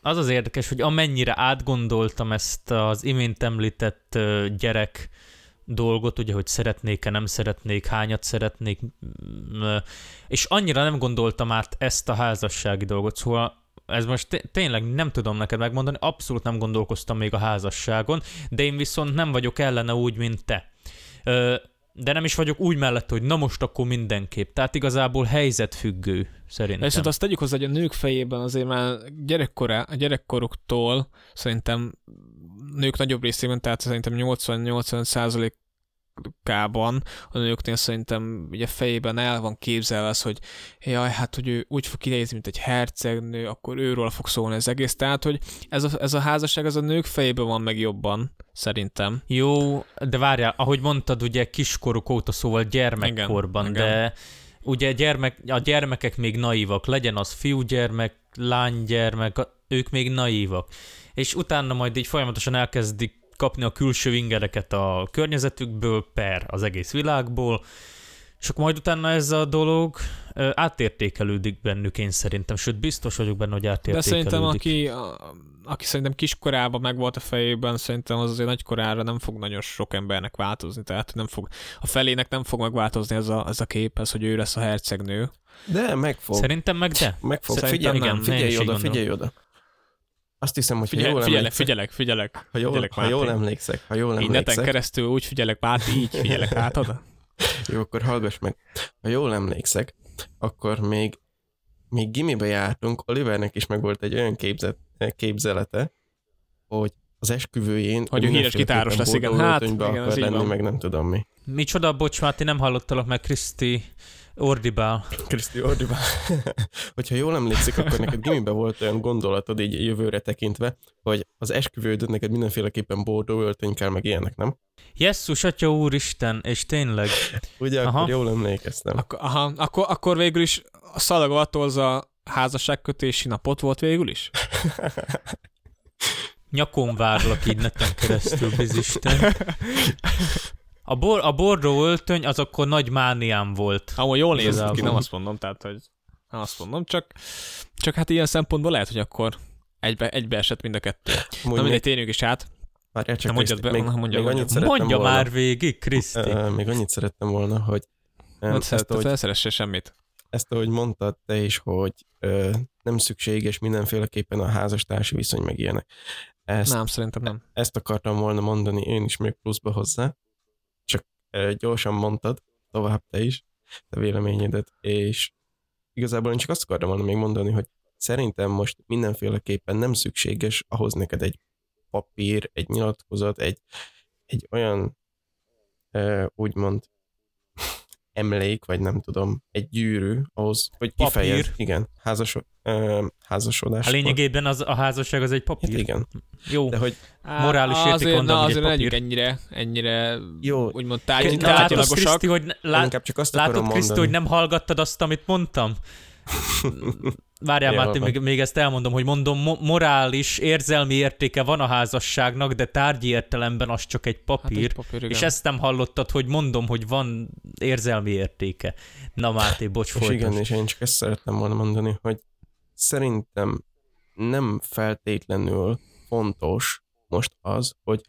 az az érdekes, hogy amennyire átgondoltam ezt az imént említett gyerek dolgot, ugye, hogy szeretnék-e, nem szeretnék, hányat szeretnék, mm, és annyira nem gondoltam át ezt a házassági dolgot, szóval ez most té- tényleg nem tudom neked megmondani, abszolút nem gondolkoztam még a házasságon, de én viszont nem vagyok ellene úgy, mint te. De nem is vagyok úgy mellett, hogy na most akkor mindenképp. Tehát igazából helyzetfüggő, szerintem. Viszont azt tegyük hozzá, hogy a nők fejében azért már gyerekkorá, gyerekkoruktól szerintem nők nagyobb részében, tehát szerintem 80-80 százalékában a nőknél szerintem ugye fejében el van képzelve az, hogy jaj, hát hogy ő úgy fog kinézni, mint egy hercegnő, akkor őről fog szólni az egész. Tehát, hogy ez a, ez a házasság az a nők fejében van meg jobban, szerintem. Jó, de várjál, ahogy mondtad, ugye kiskoruk óta, szóval gyermekkorban, Igen, de ugye gyermek, a gyermekek még naívak, legyen az fiúgyermek, lánygyermek, ők még naívak. És utána majd így folyamatosan elkezdik kapni a külső ingereket a környezetükből, per az egész világból, és akkor majd utána ez a dolog ö, átértékelődik bennük, én szerintem, sőt biztos vagyok benne, hogy De átértékelődik. szerintem aki, a, aki szerintem kiskorában meg volt a fejében, szerintem az azért nagykorára nem fog nagyon sok embernek változni, tehát nem fog, a felének nem fog megváltozni ez a, ez a kép, ez, hogy ő lesz a hercegnő. De meg fog. Szerintem meg de. Meg fog. Szerintem Figyelj, nem. Figyelj is így oda, figyelj oda. Azt hiszem, hogy ha Figyelek, jól figyelek, emlékszek, figyelek, figyelek. ha jól, figyelek, ha jól emlékszek, ha jól Így neten emlékszek, keresztül úgy figyelek, Máté, így figyelek hátad. jó, akkor hallgass meg. Ha jól emlékszek, akkor még, még gimibe jártunk, Olivernek is meg volt egy olyan képzet, képzelete, hogy az esküvőjén Hogy ő híres gitáros lesz, igen. Hát, igen, akar lenni, van. meg nem tudom mi. Micsoda, bocs, Máté, nem hallottalak meg, Kriszti ordibál. Kriszti Ordibá. Hogyha jól emlékszik, akkor neked gimiben volt olyan gondolatod így jövőre tekintve, hogy az esküvődön neked mindenféleképpen bordó öltöny kell, meg ilyenek, nem? Jesszus, atya úristen, és tényleg. Ugye, Aha. akkor jól emlékeztem. Ak- aha, akkor, akkor végül is a szalaga az a házasságkötési napot volt végül is? Nyakon várlak így neten keresztül, bizisten. A, bor, a bordó öltöny az akkor nagy mániám volt. Amúgy jól nézett ki, nem azt mondom, tehát, hogy nem azt mondom, csak, csak hát ilyen szempontból lehet, hogy akkor egybe, egybe esett mind a kettő. Amúgy Na mindegy, térjünk is át. várjál csak, Na, mondjad Kriszti, be, még, mondja, még mondja. annyit Mondja volna, már végig, Kriszti. Ö, még annyit szerettem volna, hogy Nem ezt, szeretted, ahogy, ne szeresse semmit. ezt, ahogy mondtad te is, hogy ö, nem szükséges mindenféleképpen a házastársi viszony, meg ilyenek. Ezt, Nem, szerintem nem. ezt akartam volna mondani én is még pluszba hozzá, gyorsan mondtad, tovább te is, te véleményedet, és igazából én csak azt akartam volna még mondani, hogy szerintem most mindenféleképpen nem szükséges ahhoz neked egy papír, egy nyilatkozat, egy, egy olyan úgymond emlék, vagy nem tudom, egy gyűrű ahhoz, hogy Papír. kifejez, igen, házasod, ö, házasodás. A lényegében az, a házasság az egy Hát papír. igen, Jó. de hogy Morális Á, érték azért, mondom, na, azért legyünk papír. ennyire, ennyire Jó. úgymond tárgy, látod. Kriszti, hogy, lát, csak azt látod. Kriszti, hogy nem hallgattad azt, amit mondtam? Várjál, Máté, van. még, még ezt elmondom, hogy mondom, mo- morális, érzelmi értéke van a házasságnak, de tárgyi értelemben az csak egy papír. Hát egy papír, igen. és ezt nem hallottad, hogy mondom, hogy van érzelmi értéke. Na Máté, bocs, És igen, és én csak ezt szerettem volna mondani, hogy szerintem nem feltétlenül fontos most az, hogy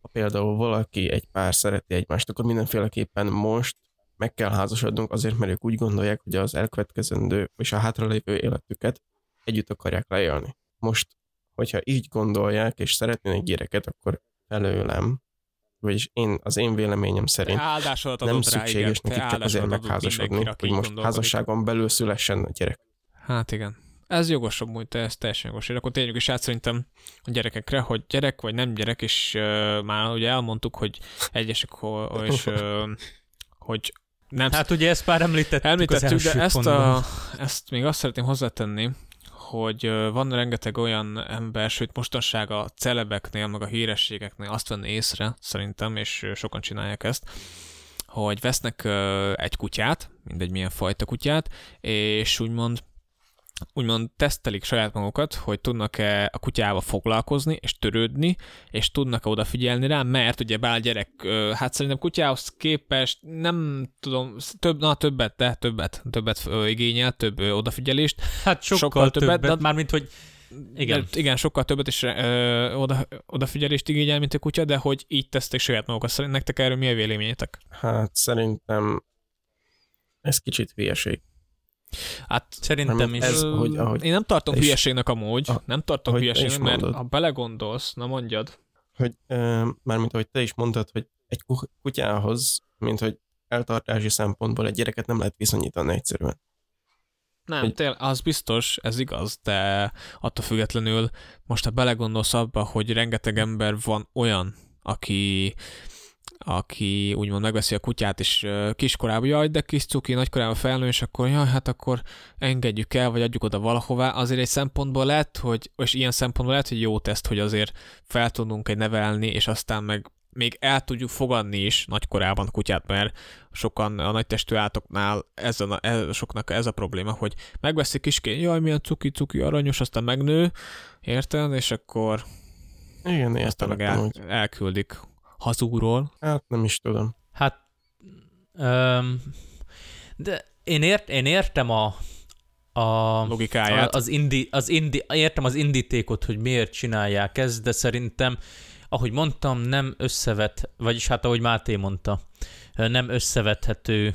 ha például valaki, egy pár szereti egymást, akkor mindenféleképpen most meg kell házasodnunk azért, mert ők úgy gondolják, hogy az elkövetkezendő és a hátralévő életüket együtt akarják leélni. Most, hogyha így gondolják, és szeretnének gyereket, akkor felőlem, vagyis én, az én véleményem szerint áldásodat nem rá, szükséges. Te nekik csak azért megházasodni, hogy most házasságon belül szülessen a gyerek. Hát igen. Ez jogosabb, úgy ez teljesen jogos. És akkor tényleg is át szerintem a gyerekekre, hogy gyerek vagy nem gyerek, és uh, már ugye elmondtuk, hogy egyesek, és uh, hogy nem Hát ugye ezt már említettük, az Említettük, első de ezt, pontban. a, ezt még azt szeretném hozzátenni, hogy van rengeteg olyan ember, sőt mostanság a celebeknél, meg a hírességeknél azt venni észre, szerintem, és sokan csinálják ezt, hogy vesznek egy kutyát, mindegy milyen fajta kutyát, és úgymond úgymond tesztelik saját magukat, hogy tudnak-e a kutyával foglalkozni, és törődni, és tudnak-e odafigyelni rá, mert ugye bár gyerek, hát szerintem kutyához képest nem tudom, több, na többet, de többet, többet igényel, több odafigyelést. Hát sokkal, sokkal többet, többet, de- mármint, hogy igen. De, igen, sokkal többet is ö, oda, odafigyelést igényel, mint a kutya, de hogy így tesztek saját magukat. Szerint nektek erről mi a véleményetek? Hát szerintem ez kicsit hülyeség. Hát Szerintem is. ez- hogy- ahogy- én nem tartom és- hülyeségnek amúgy, Ah, nem tartom ahogy hülyeségnek, mert mondod. ha belegondolsz, na mondjad, Hogy ö, mármint ahogy te is mondtad, hogy egy ku- kutyához, mint hogy eltartási szempontból egy gyereket nem lehet viszonyítani egyszerűen. Nem, Hogy- tél, az biztos, ez igaz, de attól függetlenül most ha belegondolsz abba, hogy rengeteg ember van olyan, aki aki úgymond megveszi a kutyát, és kiskorában, jaj, de kis cuki, nagykorában felnő, és akkor jaj, hát akkor engedjük el, vagy adjuk oda valahová. Azért egy szempontból lehet, hogy, és ilyen szempontból lehet, hogy jó teszt, hogy azért fel tudunk egy nevelni, és aztán meg még el tudjuk fogadni is nagykorában a kutyát, mert sokan a nagy testű átoknál ez a, ez, soknak ez a probléma, hogy megveszik kisként, jaj, milyen cuki-cuki, aranyos, aztán megnő, érted? És akkor Igen, meg el, elküldik hazúról. Hát nem is tudom. Hát, öm, de én, ért, én értem a, a, Logikáját. a az, indi, az indi, értem az indítékot, hogy miért csinálják ezt, de szerintem, ahogy mondtam, nem összevet, vagyis hát ahogy Máté mondta, nem összevethető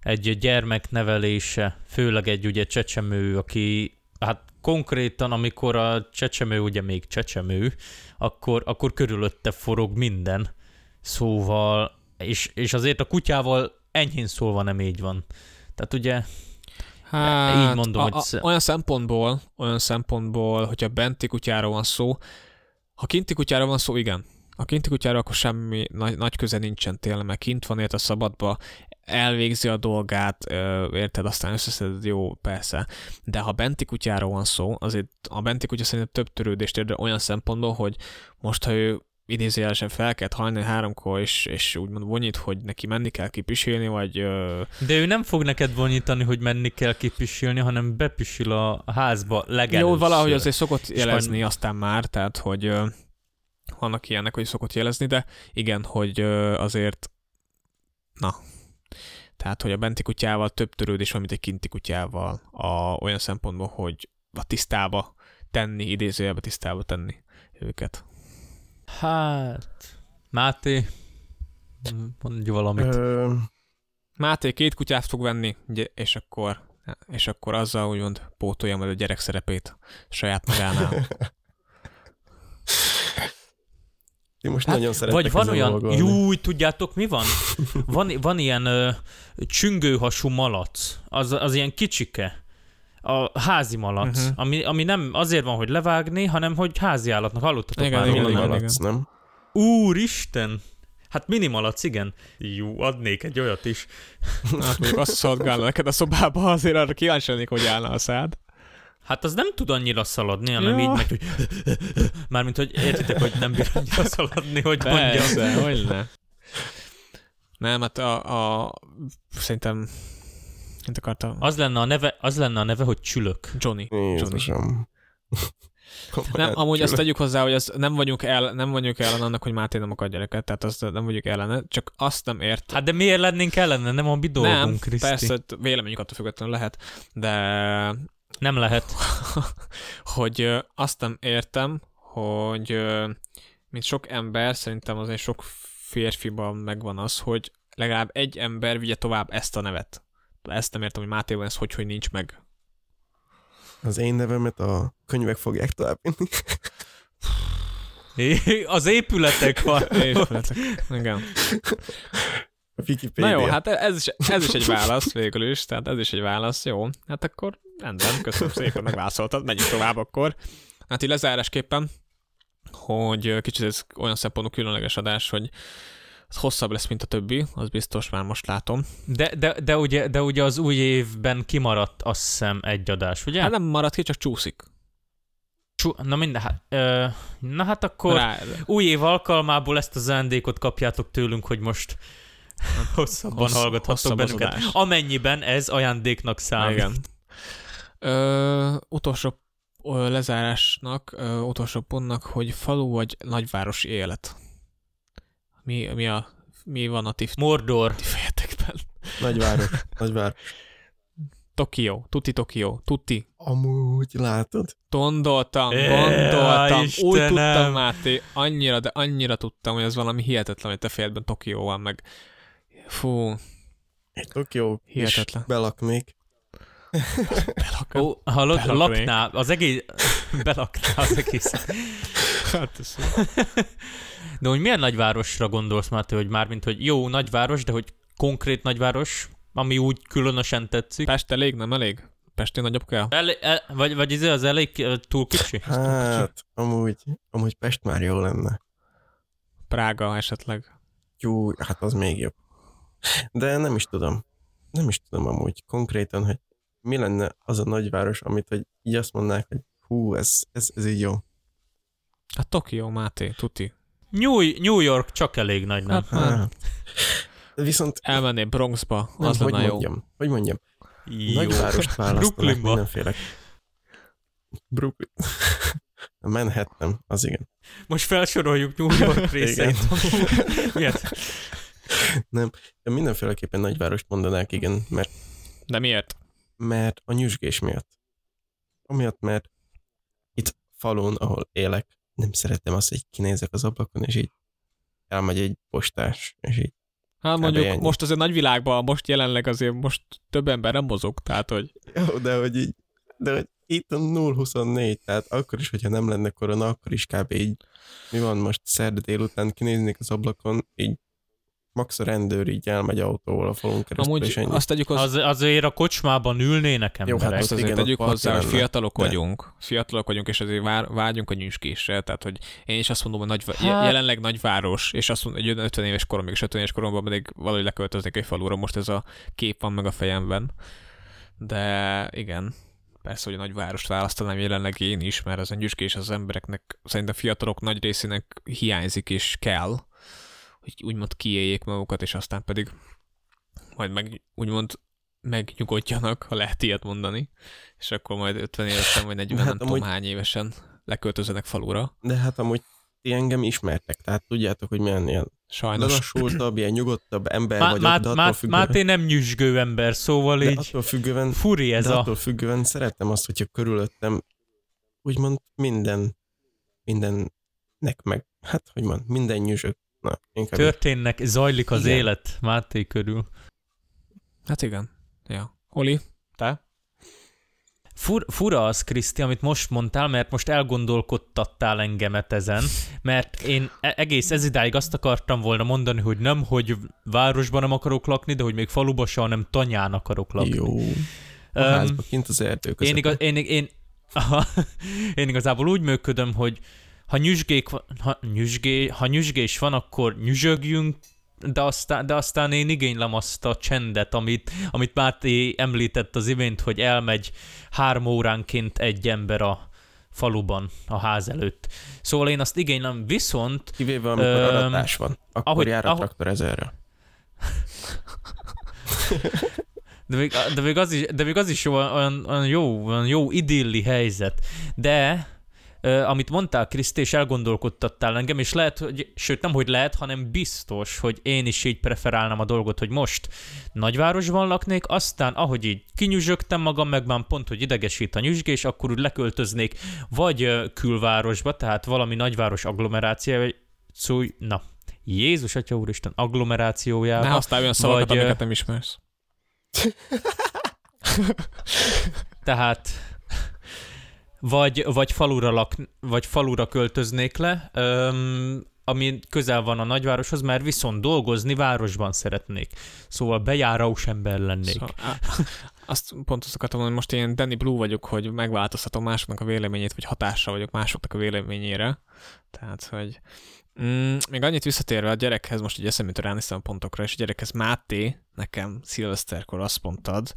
egy gyermek nevelése, főleg egy ugye csecsemő, aki hát konkrétan, amikor a csecsemő ugye még csecsemő, akkor, akkor körülötte forog minden. Szóval, és, és azért a kutyával enyhén szólva nem így van. Tehát ugye, Hát, így mondom, a, hogy a, sz- olyan szempontból, olyan szempontból, hogyha benti kutyáról van szó, ha kinti kutyáról van szó, igen. a kinti kutyára akkor semmi nagy, nagy köze nincsen tényleg, mert kint van, a szabadba, elvégzi a dolgát, érted, aztán összeszeded, jó, persze. De ha benti kutyáról van szó, azért a benti kutya szerintem több törődést ér olyan szempontból, hogy most, ha ő idézőjelesen fel kell halni háromkor, és, és úgymond vonyít, hogy neki menni kell kipisélni, vagy... Ö... De ő nem fog neked vonyítani, hogy menni kell kipisélni, hanem bepisül a házba legelőször. Jó, valahogy azért szokott jelezni majd... aztán már, tehát, hogy ö, vannak ilyenek, hogy szokott jelezni, de igen, hogy ö, azért na, tehát, hogy a benti kutyával több törődés van, mint egy kinti kutyával, a, olyan szempontból, hogy a tisztába tenni, idézőjelbe tisztába tenni őket. Hát, Máté, mondj valamit. Ö... Máté két kutyát fog venni, és akkor, és akkor azzal úgymond pótolja majd a gyerek szerepét saját magánál. Ti most hát, nagyon szeretek Vagy van olyan, jú, tudjátok mi van? Van, van ilyen ö, csüngőhasú malac, az, az ilyen kicsike, a házi malac, uh-huh. ami, ami nem azért van, hogy levágni, hanem hogy házi állatnak. Hallottatok igen, már igen, igen, malac, igen. nem? Úristen! Hát minimalac, igen. Jó, adnék egy olyat is. Hát még azt szolgálna neked a szobába, azért arra kíváncsi lennék, hogy állna a szád. Hát az nem tud annyira szaladni, hanem ja. így meg, hogy... Mármint, hogy értitek, hogy nem bír annyira szaladni, hogy Persze, mondjam. hogy ne. Nem, hát a, a szerintem mit akartam? Az lenne a neve, az lenne a neve, hogy csülök. Johnny. Johnny. nem, amúgy azt tegyük hozzá, hogy az nem vagyunk el, nem vagyunk ellen annak, hogy Máté nem akar gyereket, tehát azt nem vagyunk ellene, csak azt nem ért. Hát de miért lennénk ellene? Nem a mi dolgunk, nem, Kriszti. persze, véleményük attól függetlenül lehet, de nem lehet. hogy azt nem értem, hogy mint sok ember, szerintem azért sok férfiban megvan az, hogy legalább egy ember vigye tovább ezt a nevet. Ezt nem értem, hogy Mátéban ez hogy, hogy nincs meg. Az én nevemet a könyvek fogják továbbvinni. Az épületek van. Épületek, igen. Wikipedia. Na jó, hát ez is, ez is egy válasz végül is, tehát ez is egy válasz, jó. Hát akkor rendben, köszönöm szépen, megválaszoltad, menjünk tovább akkor. Hát így lezárásképpen, hogy kicsit ez olyan szempontú különleges adás, hogy az hosszabb lesz, mint a többi, az biztos már most látom. De, de, de, ugye, de ugye az új évben kimaradt azt hiszem egy adás, ugye? Hát nem maradt ki, csak csúszik. Csú, na minden, hát, ö, na hát akkor Rá, új év alkalmából ezt az ajándékot kapjátok tőlünk, hogy most hosszabban Hossz, hallgathattok bennünket. Amennyiben ez ajándéknak számít. Igen. Ö, utolsó ö, lezárásnak, ö, utolsó pontnak, hogy falu vagy nagyvárosi élet. Mi, mi, a, mi van a ti, Mordor. ti fejetekben? Nagyváros. Nagyváros. Tokió, tuti Tokió, tuti. Amúgy látod? Gondoltam, gondoltam, Istenem. úgy tudtam, Máté, annyira, de annyira tudtam, hogy ez valami hihetetlen, hogy te fejedben Tokió van, meg Fú. Egy Tokió Hihetetlen. belaknék. Belak, Ó, hallod, lakná, az egész, belakná az egész. hát ez De hogy milyen nagyvárosra gondolsz, Máté, hogy mármint, hogy jó nagyváros, de hogy konkrét nagyváros, ami úgy különösen tetszik? Pest elég, nem elég? Pesti nagyobb kell? El, el, vagy, vagy ez az elég túl kicsi? Hát, túl kicsi. amúgy, amúgy Pest már jó lenne. Prága esetleg. Jó, hát az még jobb. De nem is tudom. Nem is tudom amúgy konkrétan, hogy mi lenne az a nagyváros, amit hogy így azt mondnák, hogy hú, ez, ez, ez így jó. Hát Tokió, Máté, tuti. New, New York csak elég nagy, nem? Hát, hát. Viszont... Elmenné Bronxba, nem, az lenne hogy mondjam, jó. Hogy mondjam, jó. nagyvárost választanak mindenféle. Brooklyn. Manhattan, az igen. Most felsoroljuk New York részét. Miért? Nem, de mindenféleképpen nagyvárost mondanák, igen, mert... De miért? Mert a nyüzsgés miatt. Amiatt, mert itt falun, ahol élek, nem szeretem azt, hogy kinézek az ablakon, és így elmegy egy postás, és így Hát mondjuk ennyi. most azért nagyvilágban, most jelenleg azért most több ember nem mozog, tehát hogy... Jó, de hogy így, de hogy itt a 0-24, tehát akkor is, hogyha nem lenne korona, akkor is kb. így, mi van most szerda délután, kinéznék az ablakon, így max a rendőr így elmegy autóval a falun keresztül, Amúgy és ennyi. azt tegyük hozzá, Az, azért a kocsmában ülnének Jó, hát emberek. azt azért igen, tegyük hozzá, hogy fiatalok De- vagyunk, fiatalok vagyunk, és azért vár, vágyunk a nyüskésre, tehát hogy én is azt mondom, hogy nagy, Hát- hát... jelenleg nagyváros, és azt mondom, hogy 50 éves koromig és 50 éves koromban pedig valahogy leköltöznék egy falura, most ez a kép van meg a fejemben. De igen, persze, hogy a nagyvárost választanám jelenleg én is, mert az a nyüskés az embereknek, szerintem a fiatalok nagy részének hiányzik és kell, hogy úgymond kiéljék magukat, és aztán pedig majd meg úgymond megnyugodjanak, ha lehet ilyet mondani, és akkor majd 50 évesen vagy 40, Hát nem tudom amúgy- hány évesen leköltözzenek falura. De hát amúgy ti engem ismertek, tehát tudjátok, hogy milyen ilyen Sajnos. lelassultabb, ilyen nyugodtabb ember Má, vagyok, má, de attól má, függően, Máté nem nyüzsgő ember, szóval de így attól függően, furi ez de a... attól függően szeretem azt, hogyha körülöttem úgymond minden, mindennek meg, hát hogy van, minden nyüzsök. Na, inkább. Történnek, zajlik az Igen. élet Máté körül. Hát igen. Ja. Oli, te? Fur, fura az, Kriszti, amit most mondtál, mert most elgondolkodtattál engemet ezen, mert én e- egész ez idáig azt akartam volna mondani, hogy nem, hogy városban nem akarok lakni, de hogy még faluba se, hanem tanyán akarok lakni. Jó. A házba, kint az erdő között. én, igaz, én, én, aha, én igazából úgy működöm, hogy ha, nyüzsgék, van- ha, nyüzsgé, ha nyüzsgés van, akkor nyüzsögjünk, de aztán, de aztán én igénylem azt a csendet, amit, amit Máté említett az imént, hogy elmegy három óránként egy ember a faluban, a ház előtt. Szóval én azt igénylem, viszont Kivéve, amikor Öm, aratás van, akkor ahogy- jár a ahogy- traktor ezerre. De még, de még, az, is, de még az is olyan, olyan, olyan, jó, olyan jó idilli helyzet. De amit mondtál, Kriszti, és elgondolkodtattál engem, és lehet, hogy, sőt nem, hogy lehet, hanem biztos, hogy én is így preferálnám a dolgot, hogy most nagyvárosban laknék, aztán ahogy így kinyüzsögtem magam, meg már pont, hogy idegesít a nyüzsgés, akkor úgy leköltöznék vagy külvárosba, tehát valami nagyváros agglomeráció, vagy szó, na, Jézus Atya Úristen, agglomerációjába. Ne használj olyan szavakat, vagy, amiket nem ismersz. Tehát vagy, vagy, falura lak, vagy falura költöznék le, öm, ami közel van a nagyvároshoz, mert viszont dolgozni városban szeretnék. Szóval bejárós ember lennék. Szóval, azt pont azt akartam mondani, most én Danny Blue vagyok, hogy megváltoztatom másoknak a véleményét, vagy hatással vagyok másoknak a véleményére. Tehát, hogy mm, még annyit visszatérve a gyerekhez, most így eszembe ránéztem a pontokra, és a gyerekhez Máté nekem szilveszterkor azt mondtad,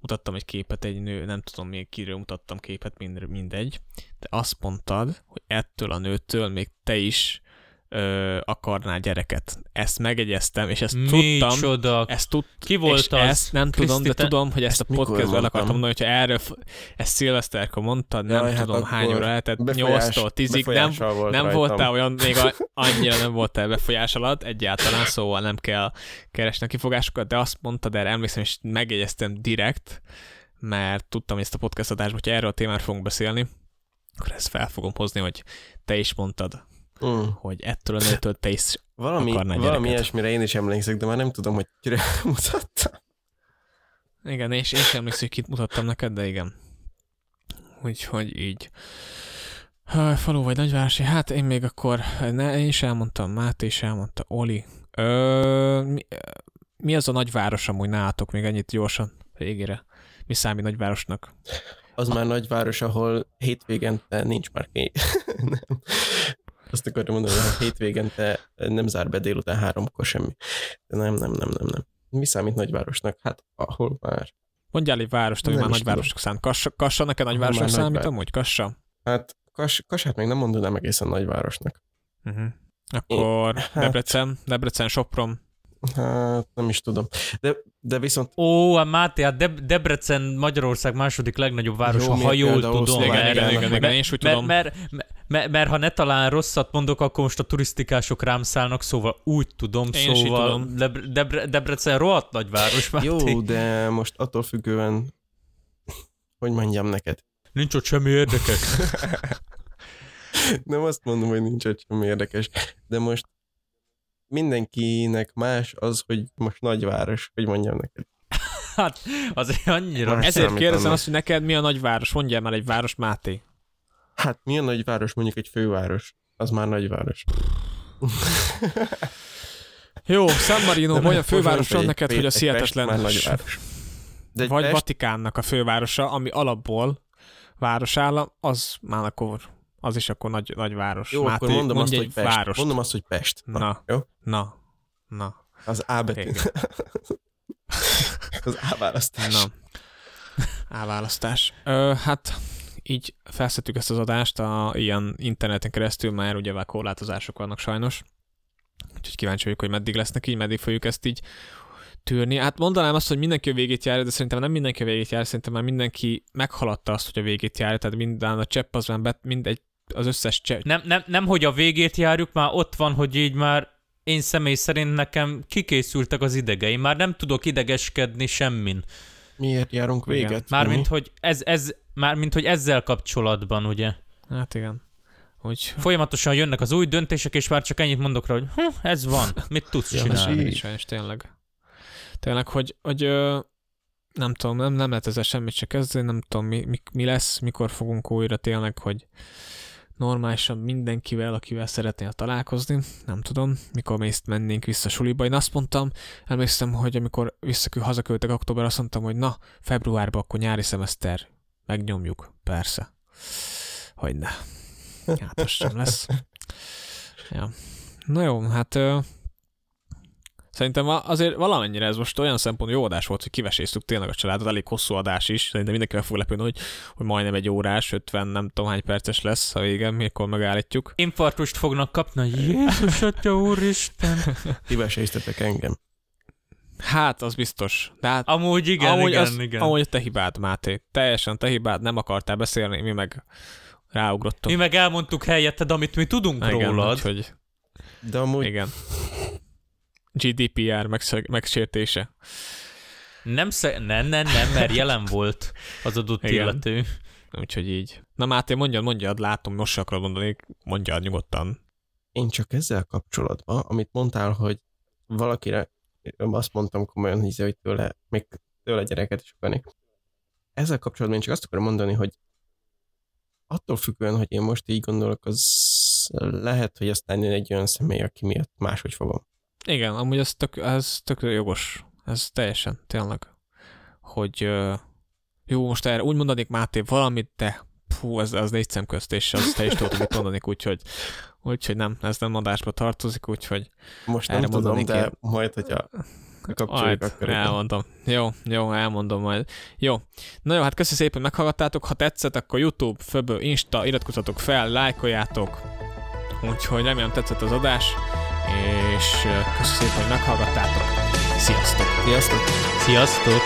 mutattam egy képet egy nő, nem tudom még kiről mutattam képet, mind, mindegy, de azt mondtad, hogy ettől a nőtől még te is ö, akarnál gyereket. Ezt megegyeztem, és ezt tudtam, Micsoda. ezt tud, Ki volt és az? ezt nem tudom, de Kriszti, te- tudom, hogy ezt a podcastben el akartam mondani, hogyha erről, ezt szilveszterkor mondtad, nem Jaj, hát tudom hány akkor óra lehetett, befolyás- 8-tól 10-ig, nem, volt nem rajtam. voltál olyan, még a, annyira nem voltál befolyás alatt egyáltalán, szóval nem kell keresni a kifogásokat, de azt mondtad, erre emlékszem, és megjegyeztem direkt, mert tudtam, hogy ezt a podcast adásban, hogyha erről a témáról fogunk beszélni, akkor ezt fel fogom hozni, hogy te is mondtad, Mm. hogy ettől a nőtől te is Valami, valami gyereket. ilyesmire én is emlékszek, de már nem tudom, hogy kire mutattam. Igen, és én sem emlékszem, hogy kit mutattam neked, de igen. Úgyhogy így. Ha, falu vagy nagyvárosi, hát én még akkor, ne, én is elmondtam, Máté is elmondta, Oli. Ö, mi, mi az a nagyváros amúgy nálatok, még ennyit gyorsan végére? Mi számít nagyvárosnak? Az már nagyváros, ahol hétvégente nincs már ki. nem. Azt akartam mondani, hogy hétvégente nem zár be délután háromkor semmi. De nem, nem, nem, nem, nem. Mi számít nagyvárosnak? Hát ahol már. Mondjál egy várost, ami már is nagyvárosnak számít. Kassa, Kassa neked nagyvárosnak számít nagyvár- amúgy? Kassa? Hát Kas, Kasát még nem mondanám egészen nagyvárosnak. Uh-huh. Akkor hát- Debrecen, Debrecen, Sopron. Hát nem is tudom. De, de viszont Ó, a Máté, hát Deb- Debrecen Magyarország második legnagyobb városa, Jó, ha jól tudom. Igen, igen, igen, meg- igen, én is úgy mert, tudom. mert, mert, mert, ha ne talán rosszat mondok, akkor most a turisztikások rám szállnak, szóval úgy tudom, Én szóval tudom. Debre, Debre, Debrecen rohadt nagyváros, Máté. jó, de most attól függően, hogy mondjam neked. Nincs ott semmi érdekes. Nem azt mondom, hogy nincs ott semmi érdekes, de most mindenkinek más az, hogy most nagyváros, hogy mondjam neked. Hát azért annyira... Más Ezért kérdezem azt, hogy neked mi a nagyváros? Mondjál már egy város, Máté. Hát milyen nagyváros, mondjuk egy főváros, az már nagyváros. Jó, San Marino, De a most főváros mondta, neked, hogy a nagyváros. De vagy Pest, Vatikánnak a fővárosa, ami alapból városállam, az már akkor, az is akkor nagy, nagy város. Jó, Máté, akkor mondom azt, hogy Pest. várost. Mondom azt, hogy Pest. Na, Na. Jó? Na, na, Az A betű. Az A választás. na. Áválasztás. Ö, hát így felszedtük ezt az adást a ilyen interneten keresztül, már ugye már korlátozások vannak sajnos. Úgyhogy kíváncsi vagyok, hogy meddig lesznek így, meddig fogjuk ezt így tűrni. Hát mondanám azt, hogy mindenki a végét járja, de szerintem nem mindenki a végét jár, szerintem már mindenki meghaladta azt, hogy a végét járja, tehát minden a csepp az már bet, mindegy, az összes csepp. Nem, nem, nem, hogy a végét járjuk, már ott van, hogy így már én személy szerint nekem kikészültek az idegeim, már nem tudok idegeskedni semmin. Miért járunk Igen. véget? Mármint, hogy ez, ez, mármint, hogy ezzel kapcsolatban, ugye. Hát igen. Úgy, Folyamatosan jönnek az új döntések, és már csak ennyit mondok rá, hogy hm, ez van, mit tudsz Ja, csinálni. így. sajnos tényleg. Tényleg, hogy, hogy ö, nem tudom, nem, nem lehet ezzel semmit se kezdeni, nem tudom, mi, mi, mi lesz, mikor fogunk újra tényleg, hogy normálisan mindenkivel, akivel szeretnél találkozni, nem tudom, mikor mész mennénk vissza suliba. Én azt mondtam, emlékszem, hogy amikor visszakül, hazaköltek október, azt mondtam, hogy na, februárban akkor nyári szemeszter, megnyomjuk, persze. Hogy ne. Hát az sem lesz. Ja. Na jó, hát Szerintem azért valamennyire ez most olyan szempont jó adás volt, hogy kiveséztük tényleg a családot, elég hosszú adás is. Szerintem mindenki meg fog lepődni, hogy, hogy majdnem egy órás, 50 nem tudom hány perces lesz a vége, mikor megállítjuk. Infarktust fognak kapni, Jézus Atya Úristen. Kiveséztetek engem. Hát, az biztos. De hát, Amúgy igen, amúgy, igen, az, igen. amúgy te hibád, Máté. Teljesen te hibád, nem akartál beszélni, mi meg ráugrottunk. Mi meg elmondtuk helyetted, amit mi tudunk igen, rólad. úgyhogy, De amúgy igen. GDPR megsz- megsértése. Nem, sze- nem, nem, nem, mert jelen volt az adott Igen. illető. Úgyhogy így. Na Máté, mondjad, mondjad, látom, most se akarod mondani, mondjad nyugodtan. én csak ezzel kapcsolatban, amit mondtál, hogy valakire azt mondtam komolyan, hisz, hogy tőle, még tőle gyereket is akarnék. Ezzel kapcsolatban én csak azt akarom mondani, hogy attól függően, hogy én most így gondolok, az lehet, hogy aztán én egy olyan személy, aki miatt máshogy fogom. Igen, amúgy ez tök, ez tök jogos. Ez teljesen, tényleg. Hogy jó, most erre úgy mondanék Máté valamit, de fú, ez az négy szem közt, és az te is tudod, mit mondanék, úgyhogy, úgyhogy nem, ez nem adásba tartozik, úgyhogy Most nem tudom, de én. majd, hogyha kapcsoljuk, majd akkor elmondom. Jó, jó, elmondom majd. Jó. Na jó, hát köszi szépen, hogy meghallgattátok. Ha tetszett, akkor YouTube, Föbö, Insta, iratkozzatok fel, lájkoljátok. Úgyhogy remélem tetszett az adás, és köszi szépen, hogy meghallgattátok. Sziasztok! Sziasztok! Sziasztok!